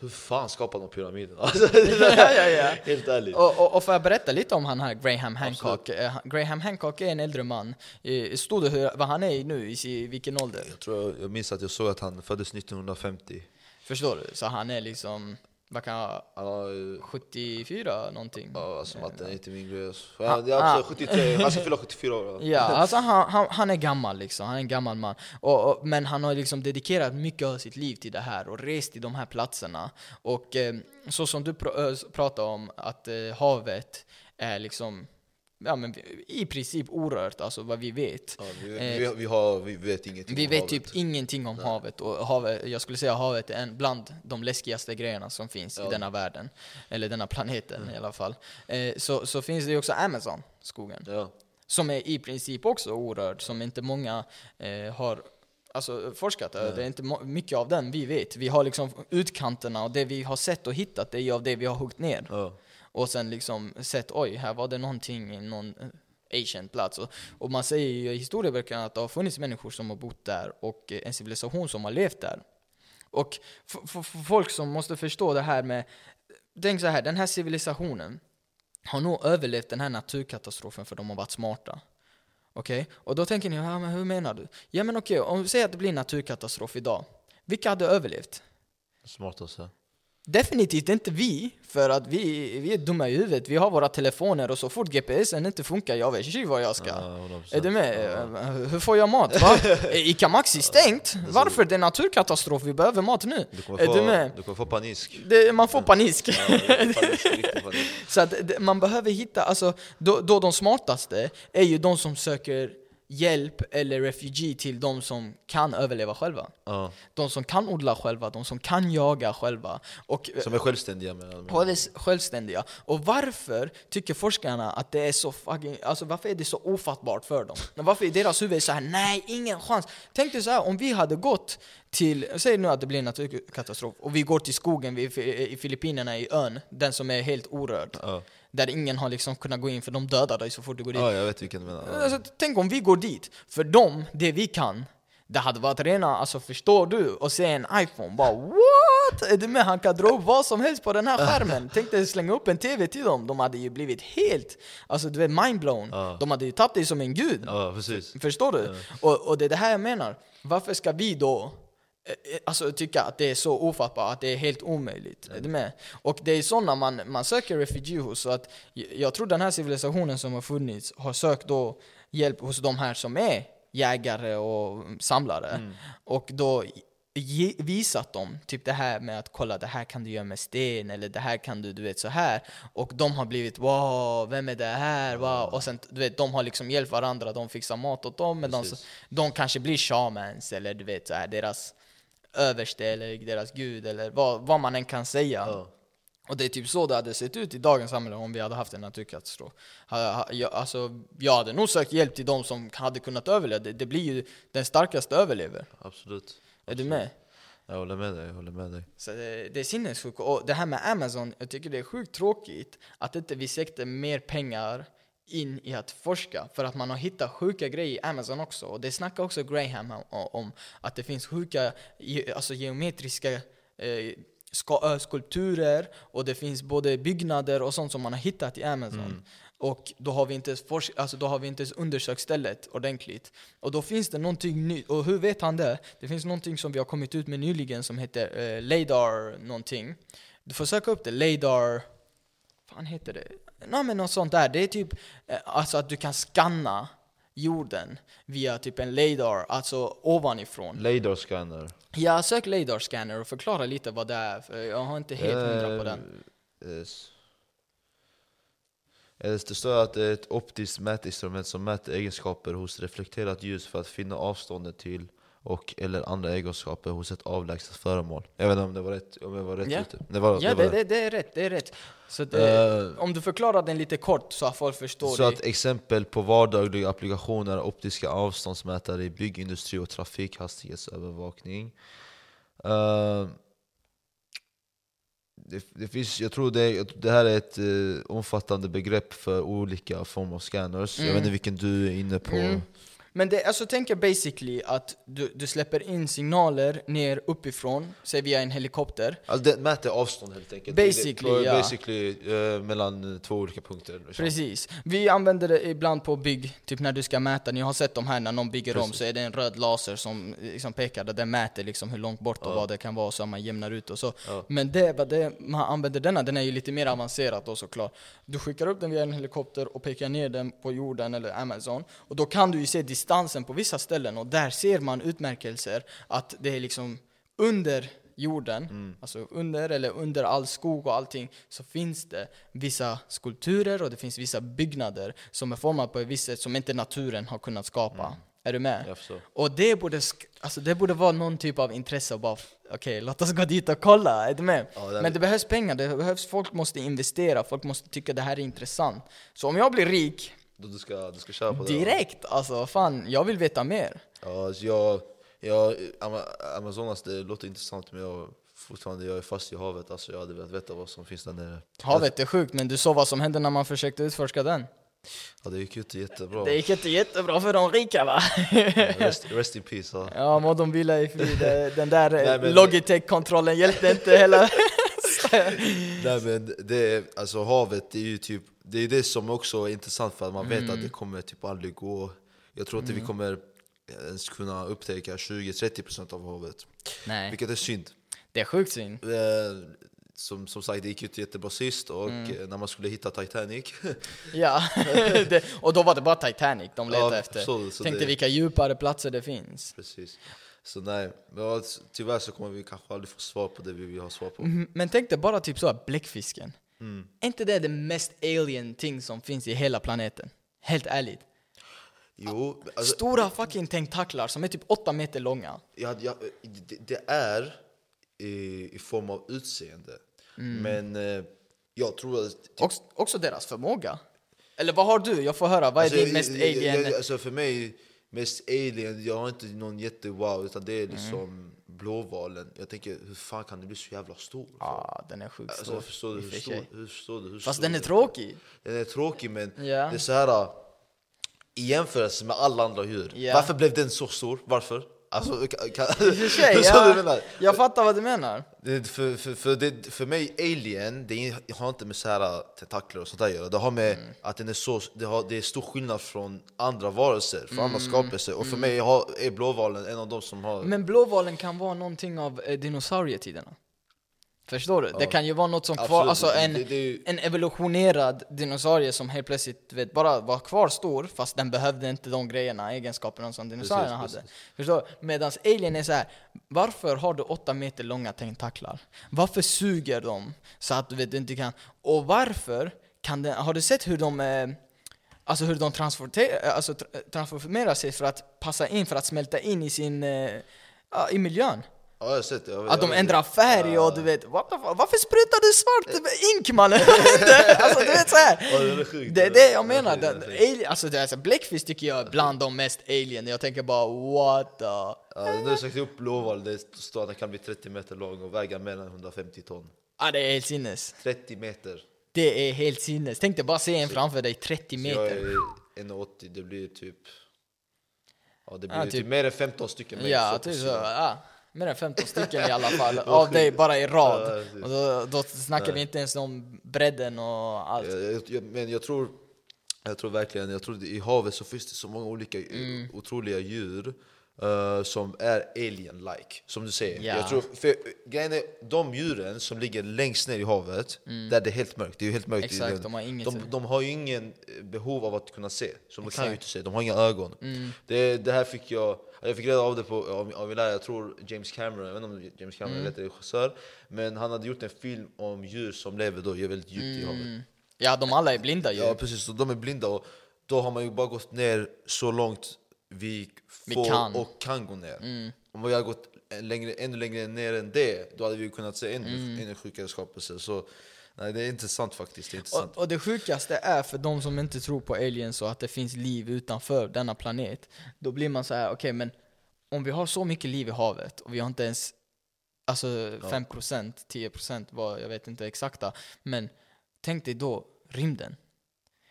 hur fan skapade de pyramiderna? Alltså, Ja, ja, ja. Helt ärligt. Och, och, och får jag berätta lite om han här Graham Hancock? Eh, han- Graham Hancock är en äldre man. Eh, Stod det hur, vad han är nu, i vilken ålder? Jag, tror jag, jag minns att jag såg att han föddes 1950. Förstår du? Så han är liksom, vad kan jag, ju 74 någonting? Ja, alltså matten är inte min grej. Ja, det är alltså 73, han ska fylla 74 år. Ja, alltså han, han, han är gammal liksom, han är en gammal man. Och, och, men han har liksom dedikerat mycket av sitt liv till det här och rest till de här platserna. Och eh, så som du pr äh, pratar om att eh, havet är liksom, ja men i princip orört, alltså vad vi vet. Ja, vi, Eh, vi, vi, har, vi vet ingenting Vi om vet havet. typ ingenting om havet och havet, jag skulle säga havet är en bland de läskigaste grejerna som finns i Ja. denna världen. Eller denna planeten i alla fall. Eh, så, så finns det ju också Amazon, skogen. Ja. Som är i princip också orörd, som inte många eh, har alltså, forskat över. Det är inte mycket av den vi vet. Vi har liksom utkanterna och det vi har sett och hittat det är ju av det vi har huggit ner. Och sen liksom sett, oj, här var det någonting i någon eh, ancient plats. Och, och man säger ju i historieböckerna att det har funnits människor som har bott där och eh, en civilisation som har levt där. Och folk som måste förstå det här med, tänk så här, den här civilisationen har nog överlevt den här naturkatastrofen för de har varit smarta. Okej? Och då tänker ni, ja, men hur menar du? Ja men okej, om vi säger att det blir en naturkatastrof idag. Vilka hade överlevt? Smartaste. Definitivt inte vi, för att vi, vi är dumma i huvudet. Vi har våra telefoner och så fort GPSen inte funkar, jag vet inte vad jag ska. Ja, 100%. Är du med? Eh, Hur får jag mat? Va? Eh, Ica Maxi stängt? Varför? Det är naturkatastrof, vi behöver mat nu. Du kommer Är få, du med? du kommer få panisk. Det, man får panik. Ja, panik. Så att man behöver hitta, alltså, då, då de smartaste är ju de som söker hjälp eller refugee till de som kan överleva själva. Ja. De som kan odla själva, de som kan jaga själva. Och Som är självständiga med Själv- självständiga. Och varför tycker forskarna att det är så fucking, alltså varför är det så ofattbart för dem? Varför är deras huvud så här, nej, ingen chans. Tänk dig så här, om vi hade gått till, säg nu att det blir en naturkatastrof, och vi går till skogen vid, i Filippinerna i ön, den som är helt orörd. Ja. Där ingen har liksom kunnat gå in för de dödar dig så fort du går dit. ja, jag vet vilken du menar. Ja. Alltså, tänk om vi går dit, för dem, det vi kan, det hade varit rena, alltså förstår du? Och se en iPhone, bara what? Är du med? Han kan dra upp vad som helst på den här skärmen. Tänk dig slänga upp en TV till dem, de hade ju blivit helt, alltså du vet mindblown. Ja. De hade ju tagit dig som en gud. ja, precis. Förstår du? Och, och det är det här jag menar. Varför ska vi då alltså, tycka att det är så ofattbart, att det är helt omöjligt? Är du med? Och det är sådana man, man söker refugee hos. Så att jag, tror den här civilisationen som har funnits har sökt då hjälp hos de här som är jägare och samlare. Och då ge, visat dem typ det här med att kolla det här kan du göra med sten eller det här kan du du vet så här och de har blivit wow vem är det här wow och sen du vet de har liksom hjälpt varandra de fixar mat åt dem men de, de kanske blir shamans eller du vet så här deras överste eller deras gud eller vad, vad man än kan säga Ja. och det är typ så det hade sett ut i dagens samhälle om vi hade haft en naturkatastrof. Alltså, jag hade nog sökt hjälp till de som hade kunnat överleva. Det, det blir ju den starkaste överlever. Absolut. Är du med? Jag håller med dig, jag håller med dig. Så det, det är sinnessjukt. Och det här med Amazon, jag tycker det är sjukt tråkigt att inte vi sätter mer pengar in i att forska. För att man har hittat sjuka grejer i Amazon också. Och det snackar också Graham om, att det finns sjuka alltså geometriska eh, skulpturer och det finns både byggnader och sånt som man har hittat i Amazon. Och då har vi inte ens, alltså då har vi inte ens undersökt stället ordentligt. Och då finns det någonting nytt. Och hur vet han det? Det finns någonting som vi har kommit ut med nyligen som heter eh, LADAR någonting. Du får söka upp det, LADAR... fan heter det? Nej men något sånt där. Det är typ eh, alltså att du kan scanna jorden via typ en LADAR, alltså ovanifrån. Lader scanner. Ja, sök LADAR scanner och förklara lite vad det är, för jag har inte helt hundra på den. Eh, s- eh, Det står att det är ett optiskt mätinstrument som mäter egenskaper hos reflekterat ljus för att finna avståndet till och eller andra egenskaper hos ett avlägset föremål. Jag vet inte om det var rätt, om jag var rätt Ja. ute. Det var, Ja, var det, det, det är rätt, det är rätt. Så Eh, om du förklarar den lite kort så att folk förstår Så det. att exempel på vardagliga applikationer optiska avståndsmätare i byggindustri och trafikhastighetsövervakning. Eh, det, det finns, jag tror det, det här är ett eh, omfattande begrepp för olika former av scanners. Jag vet inte vilken du är inne på. Mm. Men det, alltså tänk er basically att du, du släpper in signaler ner uppifrån, säg via en helikopter. Alltså det mäter avstånd helt enkelt. Basically, det, det, ja. Basically eh, mellan två olika punkter. liksom. Precis. Vi använder det ibland på bygg, typ när du ska mäta, ni har sett de här när någon bygger om Precis. så är det en röd laser som liksom pekar där den mäter liksom hur långt bort och vad det kan vara så att man jämnar ut och så. Ja. Men det, vad det, man använder denna, den är ju lite mer avancerad då såklart. Du skickar upp den via en helikopter och pekar ner den på jorden eller Amazon och då kan du ju se distansen på vissa ställen och där ser man utmärkelser att det är liksom under jorden, alltså under eller under all skog och allting, så finns det vissa skulpturer och det finns vissa byggnader som är formade på ett visst sätt som inte naturen har kunnat skapa. Är du med? Och det borde, alltså det borde vara någon typ av intresse och bara okej, låt oss gå dit och kolla, är du med? Ja, det Men det behövs pengar, det behövs, folk måste investera, folk måste tycka det här är intressant. Så om jag blir rik, Då du ska, du ska köra på det. direkt, alltså fan, jag vill veta mer. Ja, alltså jag, jag, Ama- Amazonas det låter intressant men jag, fortfarande, jag är fast i havet. Alltså, jag hade velat veta vad som finns där nere. Havet är sjukt, men du såg vad som hände när man försökte utforska den? Ja, det gick ju inte jättebra. Det gick inte jättebra för de rika va? Rest, rest in peace. Ja. Ja, må de vila i frid. Den där Logitech-kontrollen hjälpte inte heller. Nej men det, alltså havet det är ju typ, det är det som också är intressant för att man vet Mm. att det kommer typ aldrig gå. Jag tror inte vi kommer ens kunna upptäcka 20-30% av havet. Nej, Vilket är synd. det är sjukt synd. Eh, Som, som sagt, det gick ju inte jättebra sist och Mm. eh, när man skulle hitta Titanic Ja, det, och då var det bara Titanic de letade Ja, efter. så- så Tänkte det- vilka djupare platser det finns. Precis. Så nej, men tyvärr så kommer vi kanske aldrig få svar på det vi vill ha svar på. Mm, Men tänk dig bara typ så här, bläckfisken. Mm. Inte det det mest alien ting som finns i hela planeten? Helt ärligt. Jo, alltså, Stora fucking tentaklar som är typ 8 meter långa. ja, ja, det, det är i, i form av utseende. Mm. Men eh, jag tror att... typ- Också, också deras förmåga. Eller vad har du? Jag får höra, vad är Alltså, din mest jag- jag- alien? jag- Alltså för mig, mest alien, jag har inte någon jätte-wow, utan det är Mm. liksom blåvalen. Jag tänker, hur fan kan den bli så jävla stor? Ja, den är sjukt Alltså, stor. jag förstår du hur stor, hur stor, hur Fast stor den är tråkig. Den är tråkig men Ja. det är så här äh, i jämförelse med alla andra djur. Ja. Varför blev den så stor? Varför? Alltså, kan, kan, I Förstår du ja, menar? jag fattar vad du menar. För, för, för, det, för mig, alien, det har inte med så här tentakler och sånt där att göra. Det har med Mm. att den är så, det, har, det är stor skillnad från andra varelser, från andra Mm. skapelser. Och för mig har, är blåvalen en av de som har... Men blåvalen kan vara någonting av eh, dinosaurietiderna. Förstår du? Det kan ju vara något som kvar, Absolut, alltså en, det- det ju- en evolutionerad dinosaurie som helt plötsligt vet, bara var kvar stor, fast den behövde inte de grejerna, egenskaperna som dinosaurierna Precis, hade. Förstår du? Medan alien är så här. varför har du åtta meter långa tentaklar? Varför suger de så att du vet, du inte kan... Och varför kan den, har du sett hur de eh, Alltså hur de transporter, alltså, tra- transformerar sig för att passa in, för att smälta in i sin, eh, ja, i miljön. Ja, jag har sett det. Jag, Att de ändrar färg och du vet, what the fuck, varför sprutar du svart ink mannen? Vet alltså du vet såhär. Ja, det är sjukt. Det det jag Det menar, det den, sjukt. alien, alltså, det alltså Blackfish tycker jag är bland de mest alien, jag tänker bara what the... Ja, nu har sagt upp blåval, det står att den kan bli 30 meter lång och väga mer än 150 ton. Ah, det är helt sinnes. 30 meter. Det är helt sinnes. Tänk dig bara se en framför dig 30 Så jag meter. är 1,80, det blir typ... Ja, det blir Ja, typ, typ- mer än 15 stycken Ja, så typ så. Ja. Mer än 15 stycken i alla fall, av dig bara i Ja, rad. precis. Och då, då snackar vi Nej. inte ens om bredden och allt. Jag, jag, men jag tror Jag tror verkligen, jag tror i havet så finns det så många olika Mm. otroliga djur eh, som är alien-like, som du säger. Ja. Jag tror, för, grejen är, de djuren som ligger längst ner i havet, där det är helt mörkt, det är ju helt mörkt. Mm. Exakt, den- de har inget- de, de har ju ingen eh, behov av att kunna se, så de kan ju Exakt. Mm. inte se, de har inga ögon. Det, det här fick jag, jag fick reda av det på, av, av lärare, jag tror James Cameron, jag vet inte om James Cameron är Mm. regissör, men han hade gjort en film om djur som lever då, väldigt djupt i havet. Mm. Ja, de alla är blinda ju. Ja precis, så de är blinda och då har man ju bara gått ner så långt vi Vi får kan. och kan gå ner. Om vi hade gått längre, ännu längre ner än det, då hade vi kunnat se ännu, ännu sjukare skapelser. Så nej, det är intressant faktiskt. Det är intressant. Och, och det sjukaste är för de som inte tror på aliens och att det finns liv utanför denna planet. Då blir man så här: okej men om vi har så mycket liv i havet och vi har inte ens alltså 5%, 10% vad, jag vet inte exakta. Men tänk dig då rymden.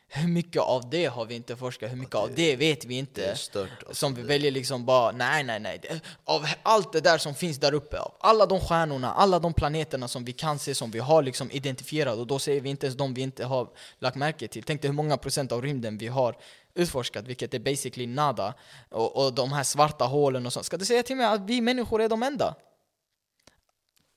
Hur mycket av det har vi inte forskat? Hur mycket av det vet vi inte? det stört, alltså. som vi väljer liksom bara, nej nej nej. Det- Av allt det där som finns där uppe, av alla de stjärnorna, alla de planeterna som vi kan se, som vi har liksom identifierat och då säger vi inte ens de vi inte har lagt märke till. Tänk dig hur många procent av rymden vi har utforskat, vilket är basically nada. Och, och de här svarta hålen och sånt. Ska du säga till mig att vi människor är de enda?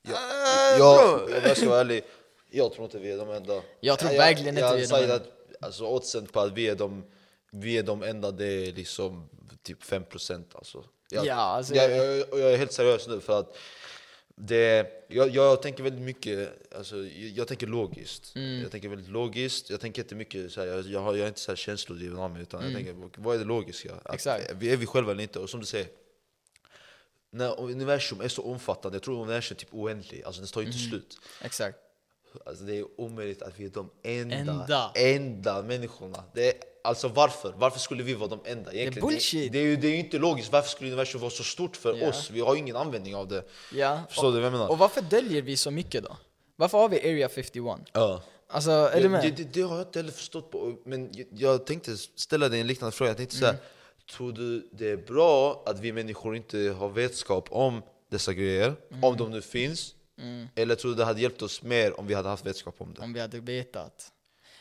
Ja, Äh, jag, bro. jag, jag ska vara ärlig, jag tror inte vi är de enda. Jag tror verkligen inte jag, vi är de jag enda. Alltså, oddsen på att vi är de, vi är de enda, det är liksom typ 5% alltså. Jag, Ja, alltså- jag, jag, jag är helt seriös nu för att det, jag, jag tänker väldigt mycket, alltså, jag, tänker logiskt. Mm. Jag tänker väldigt logiskt, jag tänker inte mycket så här, jag, jag, har, jag är inte så här känslodriven av mig utan Mm. jag tänker, vad är det logiska? Att, Exakt. Är vi själva eller inte? Och som du säger, när universum är så omfattande, jag tror universum är typ oändlig, alltså den tar ju inte Mm. slut. Exakt. Alltså det är omöjligt att vi är de enda, Enda. enda. människorna. Det är, alltså varför? Varför skulle vi vara de enda? Egentligen, bullshit. Det, det, är det är inte logiskt, varför skulle universum vara så stort för Ja. oss? Vi har ju ingen användning av det. Ja. Förstår du vad jag menar? Och varför döljer vi så mycket då? Varför har vi Area 51? ja. Alltså, är du Jag, med? det, det, det har jag inte heller förstått, på, men jag, jag tänkte ställa dig en liknande fråga. Jag tänkte så här, Mm. tror du det är bra att vi människor inte har vetskap om dessa grejer, Mm. om de nu finns? Eller tror du det hade hjälpt oss mer om vi hade haft vetskap om det? Om vi hade vetat.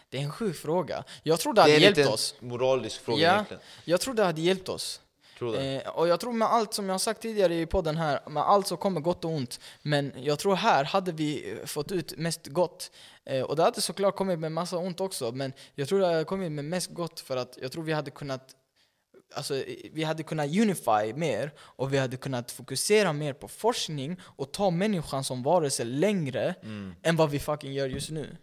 Det är en sjuk fråga. Jag tror det Det hade är en hjälpt liten oss. moralisk fråga Ja, egentligen. jag tror det hade hjälpt oss. Eh, och jag tror med allt som jag har sagt tidigare i podden här, med allt så kommer gott och ont. Men jag tror här hade vi fått ut mest gott. Eh, och det hade såklart kommit med massa ont också, men jag tror det hade kommit med mest gott för att jag tror vi hade kunnat Alltså, vi hade kunnat unify mer och vi hade kunnat fokusera mer på forskning och ta människan som varelse längre än vad vi fucking gör just nu.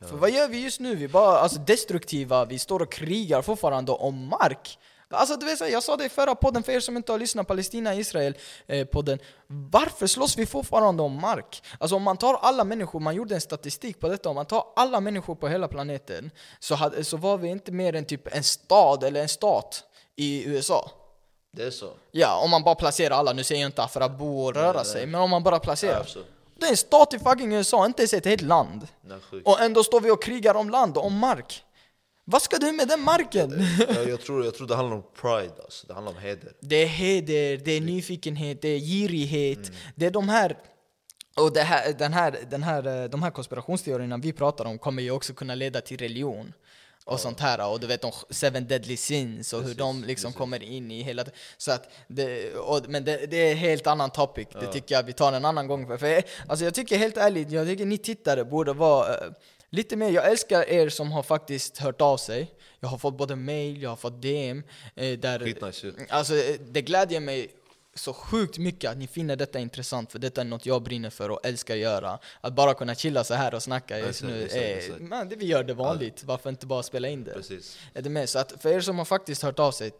För vad gör vi just nu? Vi är bara alltså, destruktiva, vi står och krigar fortfarande om mark. Alltså du vet, jag sa det i förra podden för er som inte har lyssnat, Palestina-Israel eh. Varför slåss vi fortfarande om mark? Alltså om man tar alla människor, man gjorde en statistik på detta, om man tar alla människor på hela planeten så, hade, så var vi inte mer än typ en stad eller en stat i USA. Det är så? Ja, om man bara placerar alla, nu säger jag inte för att bo och röra sig, men om man bara placerar. Ja. Det är en stat i fucking USA, inte ens ett helt land. Nej. Och ändå står vi och krigar om land och om mark. Vad ska du med den marken? jag, jag, tror, jag tror det handlar om pride, alltså. det handlar om heder. Det är heder, det är nyfikenhet, det är girighet. Det är de här... Och det här, den här, den här, eh, de här konspirationsteorierna vi pratar om kommer ju också kunna leda till religion. Och sånt här. Och du vet de seven deadly sins och hur de liksom kommer in i hela... Så att det, och, men det, det är en helt annan topic. Det tycker jag vi tar en annan gång. För, för alltså jag tycker helt ärligt, jag tycker ni tittare borde vara eh, lite mer... Jag älskar er som har faktiskt hört av sig. Jag har fått både mail, jag har fått DM. Eh, där, Skitnice ju. Alltså eh, det glädjer mig så sjukt mycket att ni finner detta intressant för detta är något jag brinner för och älskar göra. Att bara kunna chilla så här och snacka just Exakt, nu, exakt, är, exakt. man, det vi gör det vanligt. Varför inte bara spela in det? Precis. Är det med? Så att för er som har faktiskt hört av sig,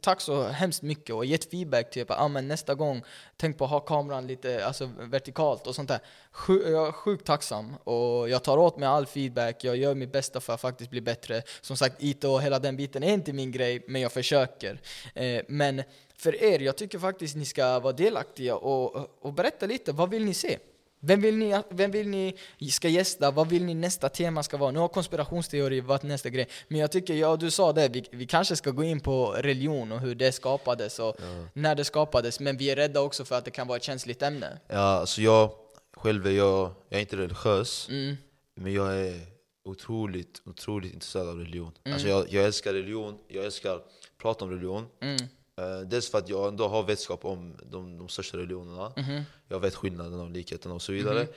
tack så hemskt mycket och gett feedback typ ah, men nästa gång, tänk på att ha kameran lite alltså, vertikalt och sånt där. Sju, jag är sjukt tacksam och jag tar åt mig all feedback, jag gör mitt bästa för att faktiskt bli bättre. Som sagt, IT och hela den biten är inte min grej, men jag försöker. Eh, men för er, jag tycker faktiskt ni ska vara delaktiga och, och berätta lite, vad vill ni se? Vem vill, ni, vem vill ni ska gästa? Vad vill ni nästa tema ska vara? Nu har konspirationsteori varit nästa grej. Men jag tycker, ja du sa det, vi, vi kanske ska gå in på religion och hur det skapades och när det skapades. Men vi är rädda också för att det kan vara ett känsligt ämne. Ja, alltså jag själv är jag, jag är inte religiös, Mm. men jag är otroligt, otroligt intresserad av religion. Mm. Alltså jag, jag älskar religion, jag älskar att prata om religion. Mm. Eh, dels för att jag ändå har vetskap om de, de största religionerna. Mhm. Jag vet skillnaden och likheten och så vidare.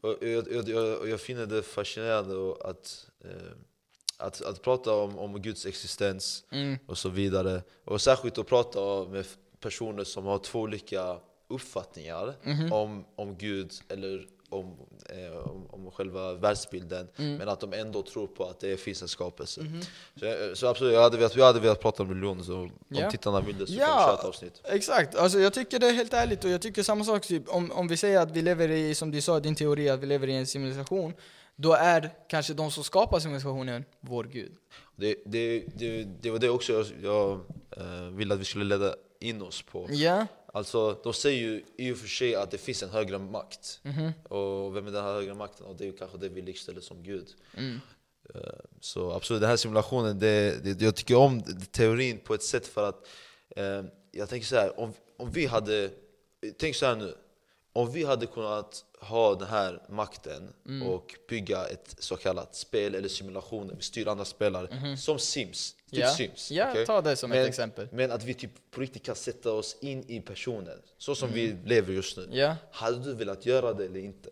Och jag, jag, jag, jag finner det fascinerande att, eh, att, att prata om, om Guds existens Mm. och så vidare. Och särskilt att prata med personer som har två olika uppfattningar Mhm. om, om Gud eller om, eh, om, om själva världsbilden. Mm. Men att de ändå tror på att det finns en skapelse. Mhm. Så, jag- så absolut, jag hade, velat, jag hade velat prata om religion så om Ja. tittarna vill det så Ja. kan vi köra ett avsnitt. Exakt, alltså jag tycker det är helt ärligt och jag tycker samma sak typ, om, om vi säger att vi lever i, som du sa din teori, att vi lever i en civilisation Då är kanske de som skapar civilisationen vår gud Det, det, det, det var det också jag, jag eh, ville att vi skulle leda in oss på. Ja, Alltså, de säger ju i och för sig att det finns en högre makt. Mhm. Och vem är den här högre makten? Och det är ju kanske det vi likställer som Gud. mm. Eh, Så absolut, den här simulationen, det, det, jag tycker om teorin på ett sätt för att eh, jag tänker så här, om, om vi hade, tänk så här nu, om vi hade kunnat ha den här makten Mm. och bygga ett så kallat spel eller simulation där vi styr andra spelare, som Sims, typ ja. Sims. ja okej? ta det som men, ett exempel Men att vi typ på riktigt kan sätta oss in i personen, så som vi lever just nu. Ja, Hade du velat göra det eller inte?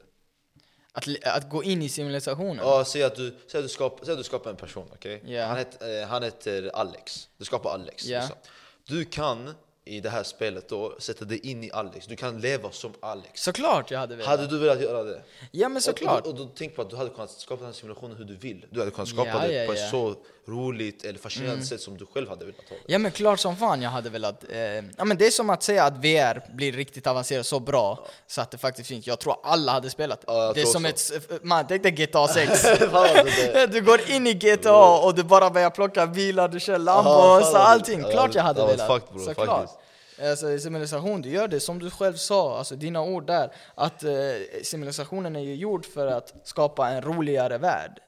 att, att gå in i civilisationen Ja, säg att du, säg att du, skapar, säg att du skapar en person, okej? Ja. Han, heter, eh, han heter Alex. Du skapar Alex. Liksom. Du kan i det här spelet då sätta dig in i Alex. Du kan leva som Alex. Såklart jag hade velat Hade du velat göra det? Ja men såklart Och, och, och, då tänk på att du hade kunnat skapa den här simulationen hur du vill. Du hade kunnat skapa Ja, det ja, på ja. så roligt eller fascinerande sätt som du själv hade velat ha det. Ja men klart som fan jag hade velat, eh, ja men det är som att säga att VR blir riktigt avancerat så bra så att det faktiskt finns, jag tror alla hade spelat det. Ja, det är som också. ett, man tänk dig GTA 6 Fan, alltså, Du går in i GTA och du bara börjar plocka bilar, du kör Lambo Ja, och fan, så allting, ja, klart jag hade velat fuck, bro, Såklart faktiskt. Alltså civilisation, du gör det som du själv sa, alltså dina ord där Att eh, civilisationen är ju gjord för att skapa en roligare värld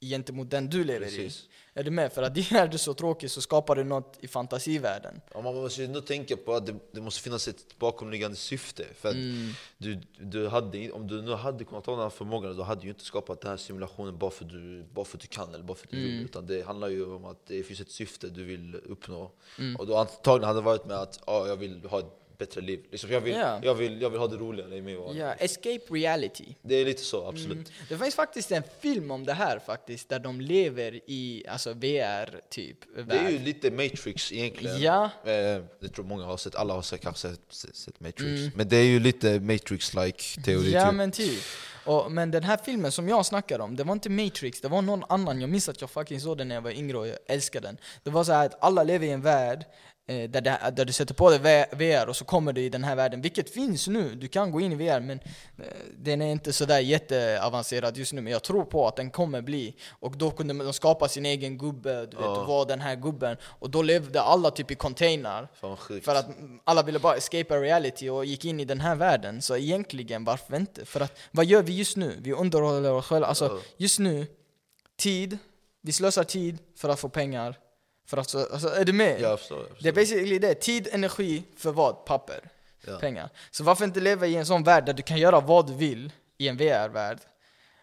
Gentemot den du lever Precis. i Är du med? För att är du så tråkig så skapar du något i fantasivärlden Ja, man måste ju ändå tänka på att det, det måste finnas ett bakomliggande syfte. För Mm. du, du hade, om du nu hade kunnat ha den här förmågan, då hade du inte skapat den här simulationen bara för att du, bara för att du kan eller bara för att du Mm. vill. Utan det handlar ju om att det finns ett syfte du vill uppnå. Mm. Och då antagligen hade det varit med att ja, jag vill ha bättre liv. Liksom, jag, vill, Ja. jag, vill, jag vill ha det roligare i mig. Ja, escape reality Det är lite så, absolut. Mm. Det finns faktiskt en film om det här faktiskt, där de lever i alltså VR typ Det är ju värld. lite Matrix egentligen. Ja. Eh, det tror många har sett, alla har sett, kanske sett, sett Matrix. Mm. Men det är ju lite Matrix-like teori. Ja typ. men typ. Och, men den här filmen som jag snackar om, det var inte Matrix, det var någon annan. Jag minns att jag fucking såg den när jag var yngre och jag älskade den. Det var så här att alla lever i en värld eh, där, det, där du sätter på dig VR och så kommer du i den här världen, vilket finns nu. Du kan gå in i VR men eh, den är inte sådär jätteavancerad just nu. Men jag tror på att den kommer bli. Och då kunde de skapa sin egen gubbe, du vet, du var den här gubben. Och då levde alla typ i container. För att alla ville bara escapa reality och gick in i den här världen. Så egentligen, varför inte? För att, vad gör vi just nu? Vi underhåller oss själva. Alltså, Ja. just nu, tid. Vi slösar tid för att få pengar. För att, så- alltså, är du med? jag förstår. Jag förstår. Det är basically det. Tid, energi, för vad? Papper. Ja. Pengar. Så varför inte leva i en sån värld där du kan göra vad du vill i en VR-värld?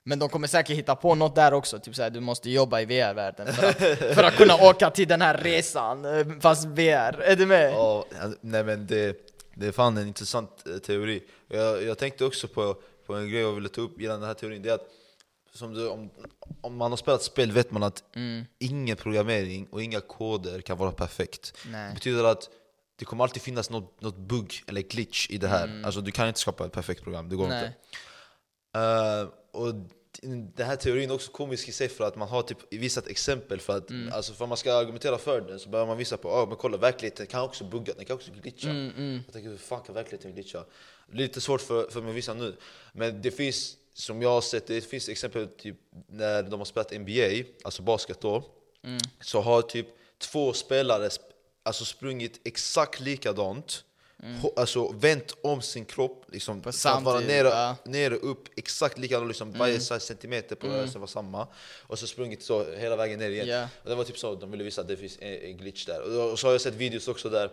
Men de kommer säkert hitta på något där också, typ såhär du måste jobba i VR-världen för att, för att kunna åka till den här resan, eh, fast VR. Är du med? Ja, nej men det, det är fan en intressant eh, teori. Jag, jag tänkte också på, på en grej jag ville ta upp gällande den här teorin. Det är att som du, om, om man har spelat spel vet man att Mm. ingen programmering och inga koder kan vara perfekt. Det Nej. betyder att det kommer alltid finnas något, något bugg eller glitch i det här. Mm. Alltså du kan inte skapa ett perfekt program, det går Nej. inte. Eh, och den här teorin är också komisk i sig för att man har typ visat exempel för att Mm. alltså för att man ska argumentera för den så behöver man visa på oh, men kolla verkligheten kan också bugga, den kan också glitcha. Mm, mm. Jag tänker hur fan kan verkligheten glitcha? Lite svårt för, för mig att visa nu. Men det finns, som jag har sett, det finns exempel typ när de har spelat NBA, alltså basket då, Mm. så har typ två spelare sp- alltså sprungit exakt likadant, ho- alltså vänt om sin kropp liksom, På att vara nere, ja. nere upp, exakt likadant, liksom, varje så här centimeter på rörelsen var samma. Och så sprungit så hela vägen ner igen. Ja. Och det var typ så, de ville visa att det finns en, en glitch där. Och så har jag sett videos också där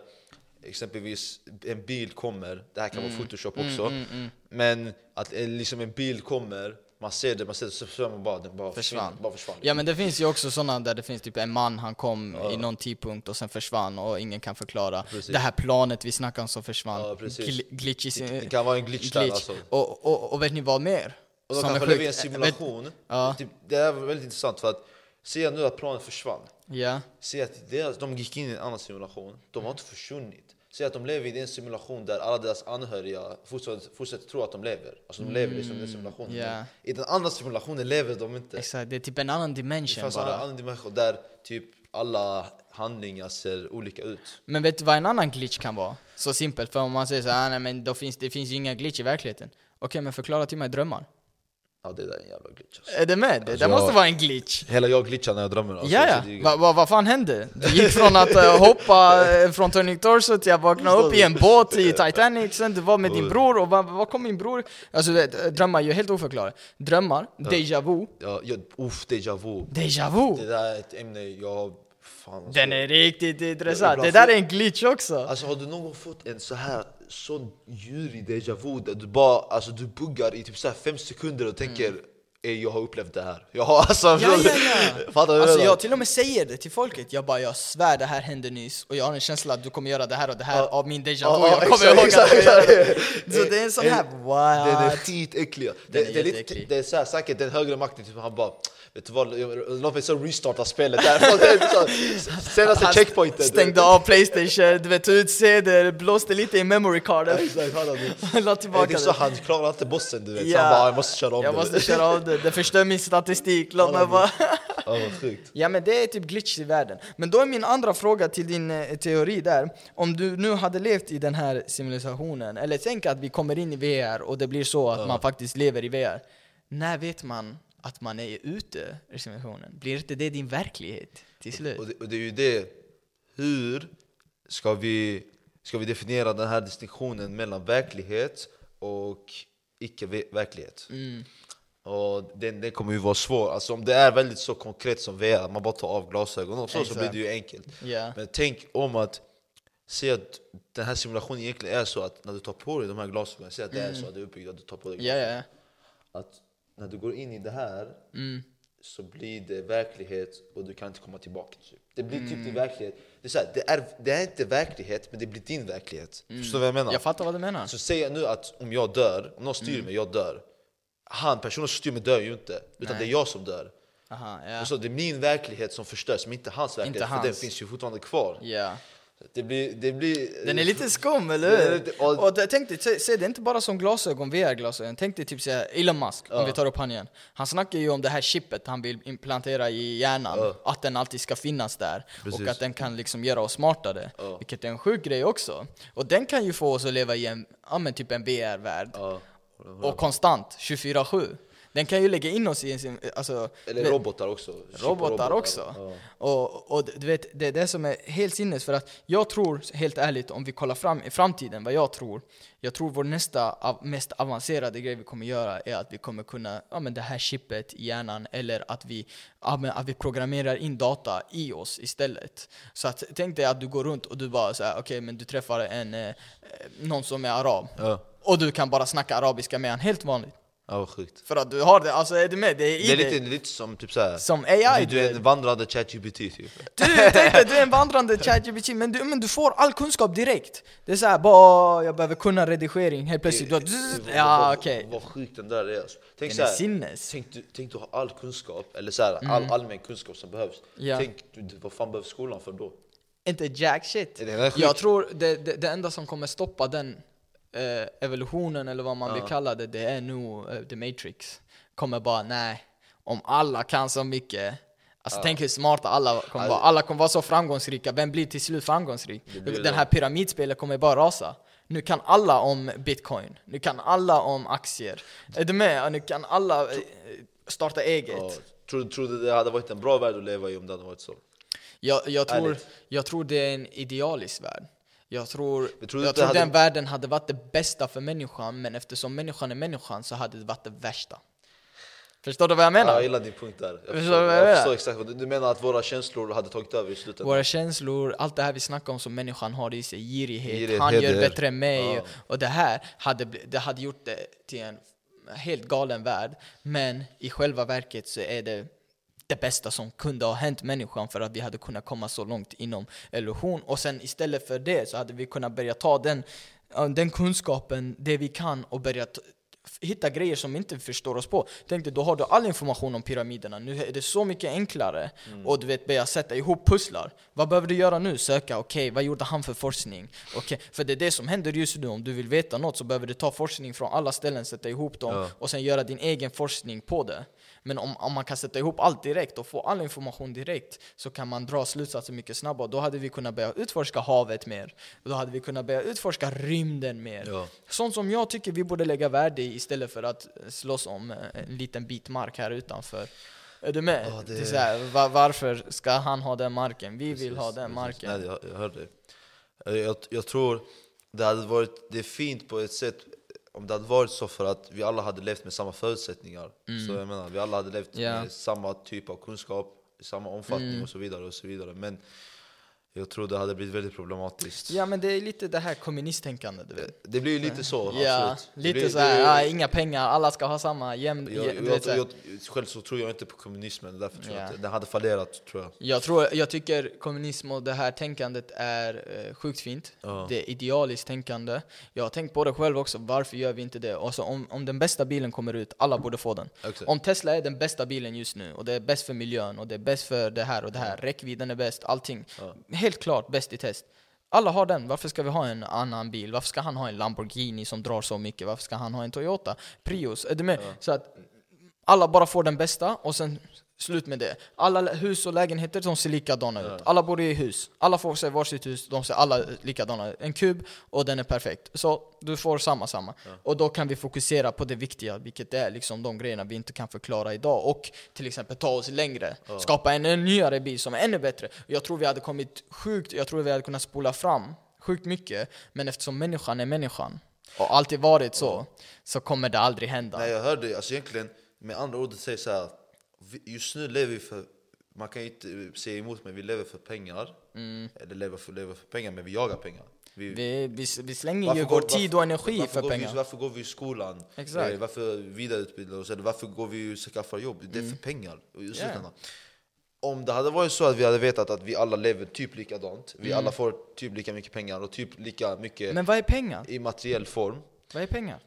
exempelvis en bil kommer, det här kan vara photoshop också, mm, mm. men att liksom en bil kommer, Man ser det, man ser det, så försvinner man bara, den bara Försvann. försvann. Bara försvann Ja men det finns ju också sådana där det finns typ en man, han kom i någon tidpunkt och sen försvann och ingen kan förklara. Precis. Det här planet vi snackade om som försvann. Ja. Gl- glitch i sin... Det kan vara en glitch, där alltså. Och, och, och vet ni vad mer? Och de som kanske lever i en simulation. Ja. Typ, det är väldigt intressant för att se nu att planet försvann. Ja. Se att deras, de gick in i en annan simulation, de har inte försvunnit. Se att de lever i en simulation där alla deras anhöriga fortsätter, tro att de lever. Alltså de lever liksom i den simulationen. ja. Men I den andra simulationen lever de inte. Exakt, det är typ en annan Det dimension fanns en bara. annan dimension där typ alla handlingar ser olika ut. Men vet du vad en annan glitch kan vara? Så simpelt, för om man säger så här, "Ah, nej men då finns, det finns ju inga glitch i verkligheten. Okej, men förklara till mig drömmar. Ja det där är en jävla glitch alltså. Är det med? Det Alltså, måste jag- vara en glitch. Hela jag glitchar när jag drömmer alltså. Ja, ja. Det är- Va, va, vad fan hände? Du gick från att eh, hoppa eh, från Turning Torso till att vakna upp i en båt i Titanic, sen du var med din bror och vad, vad kom min bror? Alltså vet, drömmar är ju helt oförklarade. Drömmar, déjà vu. Ja, ja, uff, déjà vu. Déjà vu! Det där är ett ämne jag... Fan alltså. Den är riktigt intressant. Det där är en glitch också. Alltså har du någon gång fått en så här sån djurig déjà vu där du bara, alltså du buggar i typ så här fem sekunder och tänker "Ey, jag har upplevt det här. Jag har alltså... Mm. Ja, ja, ja. Fattar du? Alltså jag till och med säger det till folket, jag bara jag svär det här hände nyss och jag har en känsla att du kommer göra det här och det här Ja. av min déjà vu, Ja, jag ja, kommer ihåg exakt, att du exakt, exakt. det. Så det är en sån här, Den är what? skitäcklig. Det, är det, är jätteäcklig. det är säkert den högre makten, typ, han bara Vet du vad, låt mig så restarta spelet där. Det är så- Senaste Han checkpointen. stängde av Playstation, du vet tog ut CD, blåste lite i memory Ja, carden, han la Det tillbaka är så det. han klarar inte bossen du vet, så Ja. han bara jag måste köra om Jag det. måste köra av det, det förstör min statistik, låt mig bara... Ja. Ja men det är typ glitch i världen. Men då är min andra fråga till din eh, teori där, om du nu hade levt i den här civilisationen, eller tänk att vi kommer in i VR och det blir så att man faktiskt lever i VR. När vet man att man är ute i civilisationen? Blir inte det din verklighet till slut? Och det, och det är ju det, hur ska vi, ska vi definiera den här distinktionen mellan verklighet och icke-verklighet? Mm. Och den, den kommer ju vara svår, alltså om det är väldigt så konkret som VR, man bara tar av glasögonen och så, så blir det ju enkelt. Ja. Men tänk om att se att den här simulationen egentligen är så att när du tar på dig de här glasögonen, säg att det är så att det är uppbyggt att du tar på dig Mm. Ja, ja, ja. att när du går in i det här Mm. så blir det verklighet och du kan inte komma tillbaka. Typ. Det blir typ Mm. din verklighet. Det är, så här, det, är, det är inte verklighet, men det blir din verklighet. Förstår du vad jag menar? Mm. Jag fattar vad du menar. Så säg nu att om jag dör, om någon styr Mm. mig, jag dör. Han, personen som styr mig dör ju inte, utan det är jag som dör. Aha, ja. Och så det är min verklighet som förstörs, men inte hans verklighet, Inte för den hans. finns ju fortfarande kvar. ja. Det blir, det blir, Den är lite skum, eller hur? och- Och tänk dig, se, se det är inte bara som glasögon, VR-glasögon. Tänk dig typ så här, Elon Musk, om vi tar upp han igen. Han snackar ju om det här chippet han vill implantera i hjärnan, Ja. att den alltid ska finnas där. Precis. Och att den kan liksom göra oss smartare. Ja. Vilket är en sjuk grej också. Och den kan ju få oss att leva i en, ja men typ en VR-värld. Och konstant, 24-7. Den kan ju lägga in oss i en, sim- alltså... Eller robotar också. Och robotar också. Ja. Och, och du vet, det är det som är helt sinnes för att jag tror, helt ärligt, om vi kollar fram i framtiden, vad jag tror, jag tror vår nästa av, mest avancerade grej vi kommer göra är att vi kommer kunna, ja men det här chippet i hjärnan, eller att vi, ja, men att vi programmerar in data i oss istället. Så att tänk dig att du går runt och du bara säger okej men du träffar en, eh, någon som är arab, Ja. och du kan bara snacka arabiska med han helt vanligt. Ja, vad sjukt. För att du har det, alltså är du med? Det är i Det är dig. lite, lite som typ såhär, Som AI, du är en vandrande ChatGPT typ. Du, tänk dig, du är en vandrande ChatGPT, men du, men du får all kunskap direkt. Det är såhär, bara jag behöver kunna redigering, helt plötsligt du har, Ja okej. Vad sjukt den där är alltså. Tänk Den så är här, sinnes. tänk, du, tänk du har all kunskap, eller så här, all allmän kunskap som behövs. Ja. Tänk, du, vad fan behövs skolan för då? Inte jack shit. Det. Jag tror det, det, det enda som kommer stoppa den evolutionen, eller vad man vill kalla det, det är nog eh, The Matrix. Kommer bara, nej, om alla kan så mycket, Alltså tänk hur smarta alla kommer vara. Alla kommer vara så framgångsrika. Vem blir till slut framgångsrik? Den det. här pyramidspelet kommer bara rasa. Nu kan alla om bitcoin. Nu kan alla om aktier. Är du med? Nu kan alla eh, starta eget. Ja, tror, tror du det hade varit en bra värld att leva i om det hade varit så? Jag, jag, tror, Ärligt. jag tror det är en idealisk värld. Jag tror, Men tror jag tror hade- den världen hade varit det bästa för människan, men eftersom människan är människan så hade det varit det värsta. Förstår du vad jag Ja, menar? jag gillar din punkt där. Jag Förstår förstår, jag jag menar? förstår exakt vad du, menar att våra känslor hade tagit över i slutändan? Våra känslor, allt det här vi snackar om som människan har i sig, girighet, Girighet, han gör heder. bättre än mig, Ja. och det här hade, det hade gjort det till en helt galen värld, men i själva verket så är det det bästa som kunde ha hänt människan för att vi hade kunnat komma så långt inom evolution. Och sen istället för det så hade vi kunnat börja ta den, den kunskapen, det vi kan och börja hitta grejer som vi inte förstår oss på. Tänk dig, då har du all information om pyramiderna. Nu är det så mycket enklare och du vet börja sätta ihop pusslar. Vad behöver du göra nu? Söka, okej, vad gjorde han för forskning? Okej, för det är det som händer just nu. Om du vill veta något så behöver du ta forskning från alla ställen, sätta ihop dem Ja. och sen göra din egen forskning på det. Men om, om man kan sätta ihop allt direkt och få all information direkt så kan man dra slutsatser mycket snabbare. Då hade vi kunnat börja utforska havet mer. Då hade vi kunnat börja utforska rymden mer. Ja. Sånt som jag tycker vi borde lägga värde i istället för att slåss om eh, en liten bit mark här utanför. Är du med? Ja, det- det... är här, va- varför ska han ha den marken? Vi vill ha Precis, den precis. marken. Nej, jag, jag hörde det. Jag, jag tror det hade varit det är fint på ett sätt om det hade varit så för att vi alla hade levt med samma förutsättningar. Så jag menar, vi alla hade levt Ja. med samma typ av kunskap, i samma omfattning och så vidare. och så vidare. Men jag tror det hade blivit väldigt problematiskt. Ja men det är lite det här kommunisttänkandet du vet. Det blir ju lite så, Ja, absolut. Det lite blir- så här, det- ja, inga pengar, alla ska ha samma jämn... jag, jag, vet, här. jag, själv så tror jag inte på kommunismen, därför tror jag Ja. att den hade fallerat. Tror jag. Jag, tror, jag tycker kommunism och det här tänkandet är eh, sjukt fint. Ja. Det är idealiskt tänkande. Jag har tänkt på det själv också, varför gör vi inte det? Alltså, om, om den bästa bilen kommer ut, alla borde få den. Exakt. Om Tesla är den bästa bilen just nu, och det är bäst för miljön, och det är bäst för det här och det här, räckvidden är bäst, allting. Helt klart bäst i test. Alla har den, varför ska vi ha en annan bil? Varför ska han ha en Lamborghini som drar så mycket? Varför ska han ha en Toyota? Prius? Är du med? Så att alla bara får den bästa och sen slut med det. Alla hus och lägenheter de ser likadana ut. Alla bor i hus. Alla får sig varsitt hus, de ser alla likadana ut. En kub och den är perfekt. Så du får samma, samma. Och då kan vi fokusera på det viktiga, vilket är liksom de grejerna vi inte kan förklara idag. Och till exempel ta oss längre. Skapa en, en nyare bil som är ännu bättre. Jag tror vi hade kommit sjukt, jag tror vi hade kunnat spola fram sjukt mycket. Men eftersom människan är människan och alltid varit så, så kommer det aldrig hända. Nej, jag hörde, alltså egentligen, med andra ord, säger så här. Just nu lever vi för, man kan ju inte säga emot men vi lever för pengar. Eller lever för, lever för pengar, men vi jagar pengar. Vi, Mm. Vi, vi, vi slänger ju vår tid och energi varför för pengar. Vi, varför går vi i skolan? Exakt. Eh, Varför vidareutbildar oss? Eller varför går vi och skaffar jobb? Det är för pengar. Och i slutändan. Om det hade varit så att vi hade vetat att vi alla lever typ likadant, vi alla får typ lika mycket pengar och typ lika mycket Men vad är pengar? i materiell form. Vad är pengar?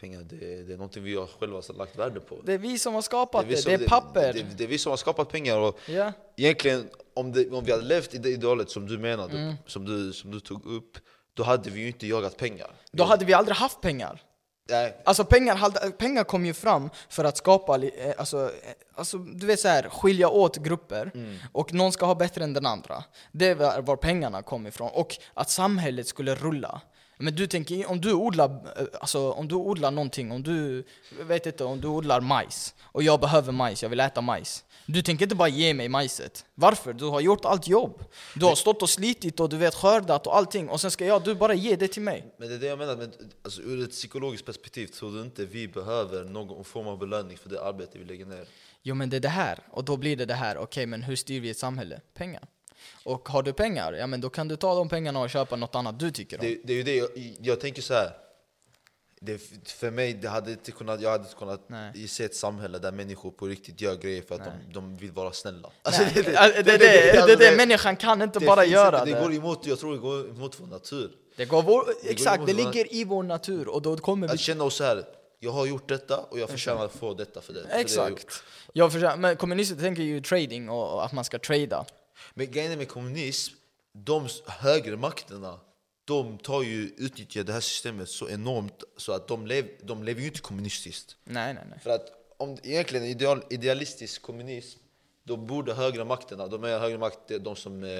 Pengar, det, det är någonting vi har själva lagt värde på. Det är vi som har skapat det, vi som- det är papper. Det, det, det är vi som har skapat pengar och Ja. egentligen om, det, om vi hade levt i det idealet som du menade, Mm. som, du, som du tog upp, då hade vi ju inte jagat pengar. Då hade vi aldrig haft pengar. Nej, Alltså pengar, pengar kom ju fram för att skapa, eh, alltså, eh, alltså du vet så här, skilja åt grupper och någon ska ha bättre än den andra. Det var var pengarna kom ifrån och att samhället skulle rulla. Men du tänker, om du odlar, eh, alltså om du odlar någonting, om du, vet inte, om du odlar majs och jag behöver majs, jag vill äta majs. Du tänker inte bara ge mig majset. Varför? Du har gjort allt jobb. Du har stått och slitit och du vet skördat och allting och sen ska jag, du bara ge det till mig. men det är det jag menar, men, alltså, ur ett psykologiskt perspektiv tror du inte vi behöver någon form av belöning för det arbete vi lägger ner? Jo men det är det här, och då blir det det här, okej men hur styr vi ett samhälle? Pengar. Och har du pengar, ja men då kan du ta de pengarna och köpa något annat du tycker om. Det, det är ju det, jag, jag tänker så här. Det, för mig, det hade inte kunnat, jag hade inte kunnat Nej. se ett samhälle där människor på riktigt gör grejer för att de, de vill vara snälla. Nej, det, det, det, det, det, alltså, det, människan kan inte bara göra inte, det. det. går emot, jag tror det går emot vår natur. Det går vår, går exakt, emot det vår- ligger i vår natur och då kommer vi... Att känna oss så här. jag har gjort detta och jag förtjänar att få detta för det. för det jag. Exakt. Jag försöker, men kommunister tänker ju trading och och att man ska trada. Men grejen med kommunism, de högre makterna, de tar ju, utnyttjar det här systemet så enormt så att de, lev, de lever ju inte kommunistiskt. Nej, nej, nej. För att om egentligen ideal, idealistisk kommunism, då borde högre makterna, de är högre makt, det är de som eh,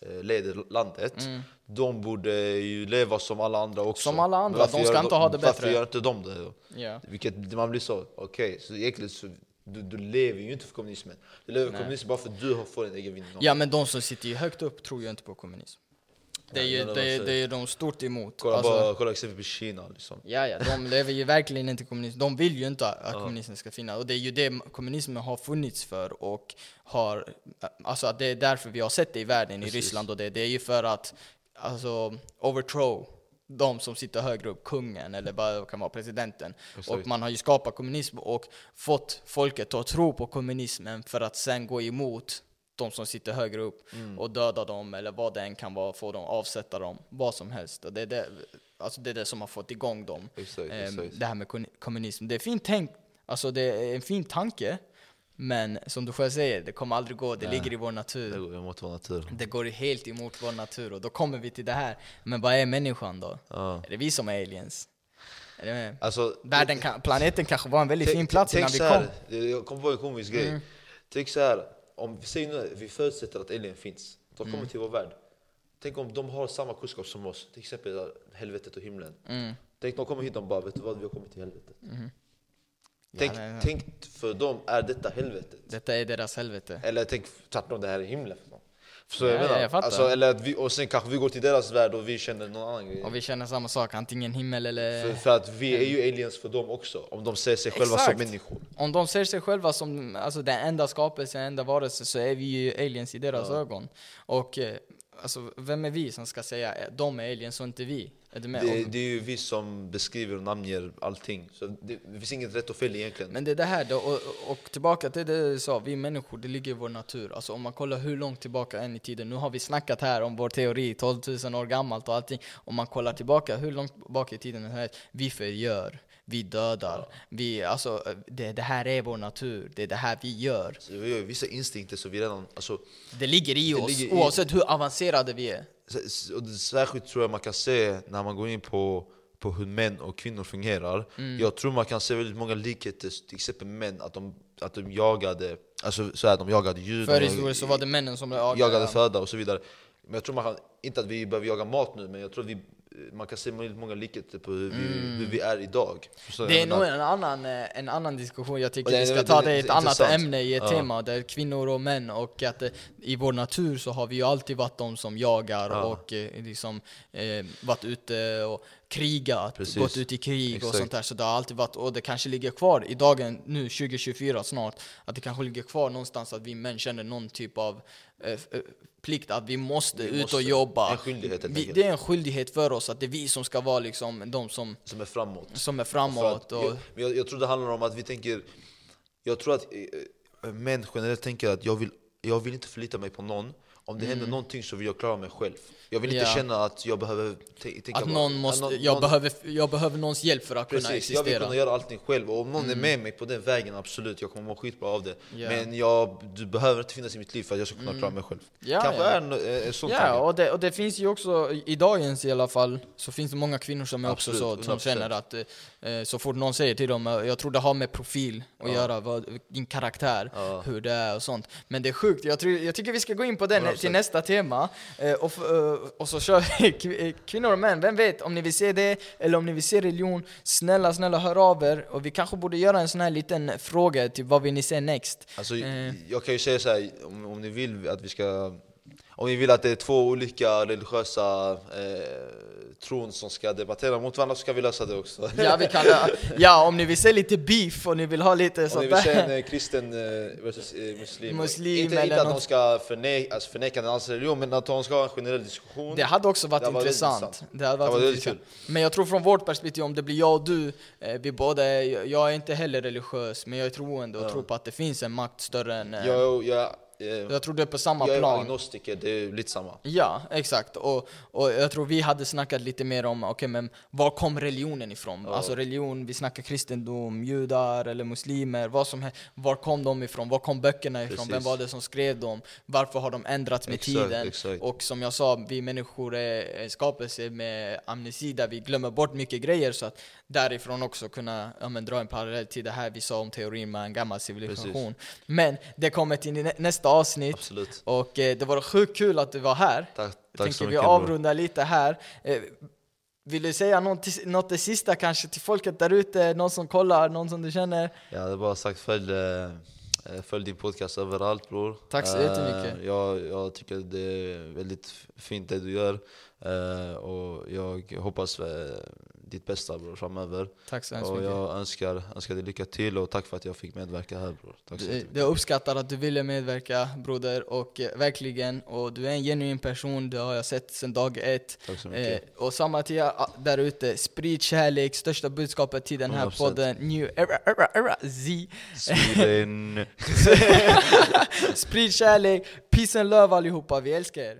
eh, leder landet, de borde ju leva som alla andra också. Mm. Som alla andra, varför de ska gör inte ha det Varför bättre. gör inte de det? Ja. Vilket man blir så, okej, så egentligen så du, du lever ju inte för kommunismen. Du lever för kommunismen bara för att du har- får en egen vinning. Ja men de som sitter ju högt upp tror ju inte på kommunism. Det är ju det är det, de är- de stort emot. Kolla, Alltså- bara, kolla exempelvis Kina. Liksom. Ja, ja, de lever ju verkligen inte kommunism. De vill ju inte att kommunismen ska finnas. Och det är ju det kommunismen har funnits för och har, alltså det är därför vi har sett det i världen, i Precis. Ryssland och det. Det är ju för att, alltså, overthrow de som sitter högre upp, kungen eller vad kan vara, presidenten. Exakt. Och man har ju skapat kommunism och fått folket att tro på kommunismen för att sen gå emot de som sitter högre upp Mm. och döda dem eller vad det än kan vara, få dem, avsätta dem, vad som helst. Det, är det, alltså det är det som har fått igång dem. Exakt, Ehm, exakt. det här med kommunism. Det är fint tänk, alltså det är en fin tanke, men som du själv säger, det kommer aldrig gå, det Nej. ligger i vår Det natur. går emot vår natur. Det går helt emot vår natur och då kommer vi till det här. Men vad är människan då? Ja. Är det vi som är aliens? Är det? Alltså, Världen kan, planeten kanske var en väldigt fin plats innan vi kom. här, Jag kom på en komisk grej. Mm. Tänk så här, om vi säger nu vi förutsätter att alien finns. De kommer Mm. till vår värld. Tänk om de har samma kunskap som oss. Till exempel helvetet och himlen. Mm. Tänk de kommer hit och bara, vet du vad, vi har kommit till helvetet. Ja, Tänk, nej, nej. tänk för dem är detta helvetet. Detta är deras helvete. Eller tänk tvärtom, det här är himlen för dem. Så Ja, jag menar, jag alltså, eller att vi, och sen kanske vi går till deras värld och vi känner någon annan grej. Och vi känner samma sak, antingen himmel eller... För, för att vi är ju aliens för dem också, om de ser sig själva Exakt. som människor. Om de ser sig själva som alltså, den enda skapelsen, den enda varelsen, så är vi ju aliens i deras Ja. ögon. Och eh, alltså, vem är vi som ska säga eh, de är aliens och inte vi? Det, det är ju vi som beskriver och namnger allting. Så det, det finns inget rätt och fel egentligen. Men det är det här då, och, och tillbaka till det du sa, vi människor, det ligger i vår natur. Alltså om man kollar hur långt tillbaka än i tiden, nu har vi snackat här om vår teori, 12 000 år gammalt och allting. Om man kollar tillbaka hur långt bak i tiden, som helst, vi förgör, vi dödar, vi, alltså det, det här är vår natur, det är det här vi gör. Så vi har vissa instinkter som vi redan... Alltså, Det ligger i Det oss, ligger i- oavsett hur avancerade vi är. Och särskilt tror jag man kan se när man går in på, på hur män och kvinnor fungerar. Mm. Jag tror man kan se väldigt många likheter, till exempel män, att de, att de jagade Alltså så här, de jagade djur, Förr i historien så var det männen som jagade. jagade föda och så vidare. Men jag tror man kan, inte att vi behöver jaga mat nu, men jag tror att vi, man kan se många likheter på hur vi, hur vi är idag. Förstår Mm. Det är nog en annan, eh, en annan diskussion, jag tycker Och det- vi ska det- ta det- i ett annat ämne, i ett Ja. tema, där kvinnor och män och att eh, i vår natur så har vi ju alltid varit de som jagar Ja. och eh, liksom eh, varit ute och krigat, Precis. gått ut i krig och Exakt. sånt där. Så det har alltid varit, och det kanske ligger kvar i dagen, nu 2024 snart, att det kanske ligger kvar någonstans att vi män känner någon typ av eh, plikt att vi måste Vi ut måste. och jobba. En vi, det är en skyldighet för oss att det är vi som ska vara liksom de som, Som är framåt. som är framåt. att Och, jag, men jag, jag tror det handlar om att vi tänker Jag tror att eh, män generellt tänker att jag vill, jag vill inte förlita mig på någon Om det händer någonting så vill jag klara mig själv Jag vill inte Mm. Ja. känna att jag behöver t- tänka Att bara- någon måste, någon- jag, någon- behöver, jag behöver någons hjälp för att kunna Precis, jag existera. vill kunna göra allting själv och om någon är med mig på den vägen, absolut, jag kommer må skitbra av det Ja. Men jag, du behöver inte finnas i mitt liv för att jag ska kunna klara mig själv Ja, Kanske ja. är en, en, en sån Ja, tanke och det, och det finns ju också, i i dagens i alla fall, så finns det många kvinnor som är också Absolut, så, som 100%. känner att eh, så fort någon säger till dem, eh, jag tror det har med profil att göra, vad, din karaktär, Ja. hur det är och sånt. Men det är sjukt, jag, tror, jag tycker vi ska gå in på den 100%. till nästa tema, eh, och, f- eh, och så kör vi eh, kvinnor och män, vem vet om ni vill se det, eller om ni vill se religion, snälla snälla hör av er, och vi kanske borde göra en sån här liten fråga, typ vad vill ni se next? Alltså, Eh. Jag kan ju säga så här, om, om ni vill att vi ska Om ni vill att det är två olika religiösa eh, tron som ska debattera mot varandra så ska vi lösa det också Ja, vi kan, ja, om ni vill se lite beef och ni vill ha lite Om ni sånt vill se där. en eh, kristen eh, versus eh, muslim, Muslim Inte, inte att de ska förneka, alltså förneka en annans religion men att de ska ha en generell diskussion Det hade också varit Det varit intressant. intressant. Det hade varit Det var väldigt intressant. Men jag tror från vårt perspektiv, om det blir jag och du, vi båda är, jag är inte heller religiös, men jag är troende och Ja. tror på att det finns en makt större än... Jag, jag, jag tror det är på samma jag är plan. agnostiker, det är lite samma Ja, exakt. Och, och jag tror vi hade snackat lite mer om, okej men var kom religionen ifrån? Ja. Alltså religion, vi snackar kristendom, judar eller muslimer, vad som helst. Var kom de ifrån? Var kom böckerna ifrån? Precis. Vem var det som skrev dem? Varför har de ändrats med Exakt, tiden? exakt. Och som jag sa, vi människor är en skapelse med amnesi där vi glömmer bort mycket grejer så att därifrån också kunna ja, men, dra en parallell till det här vi sa om teorin med en gammal civilisation. Men det kommer till nä- nästa avsnitt Absolut och eh, det var sjukt kul att du var här. Tack, tack tänker vi avrundar lite här. Eh, vill du säga något, något det sista kanske till folket där ute? Någon som kollar, någon som du känner? Jag hade bara sagt följ, eh, följ din podcast överallt bror Tack så Eh, jättemycket. jag, jag tycker det är väldigt fint det du gör Eh, Och jag hoppas eh, ditt bästa bror framöver. Tack så hemskt Och mycket. jag önskar, önskar dig lycka till och tack för att jag fick medverka här bror. Tack så jättemycket. Jag uppskattar att du ville medverka broder, och eh, verkligen, och du är en genuin person, det har jag sett sedan dag ett. Tack så Eh, mycket. och samma till er ah, där ute, sprid kärlek, största budskapet till den här 100%. podden, New Era, era, era, Z. Sweden. Sprid kärlek, peace and love allihopa, vi älskar er.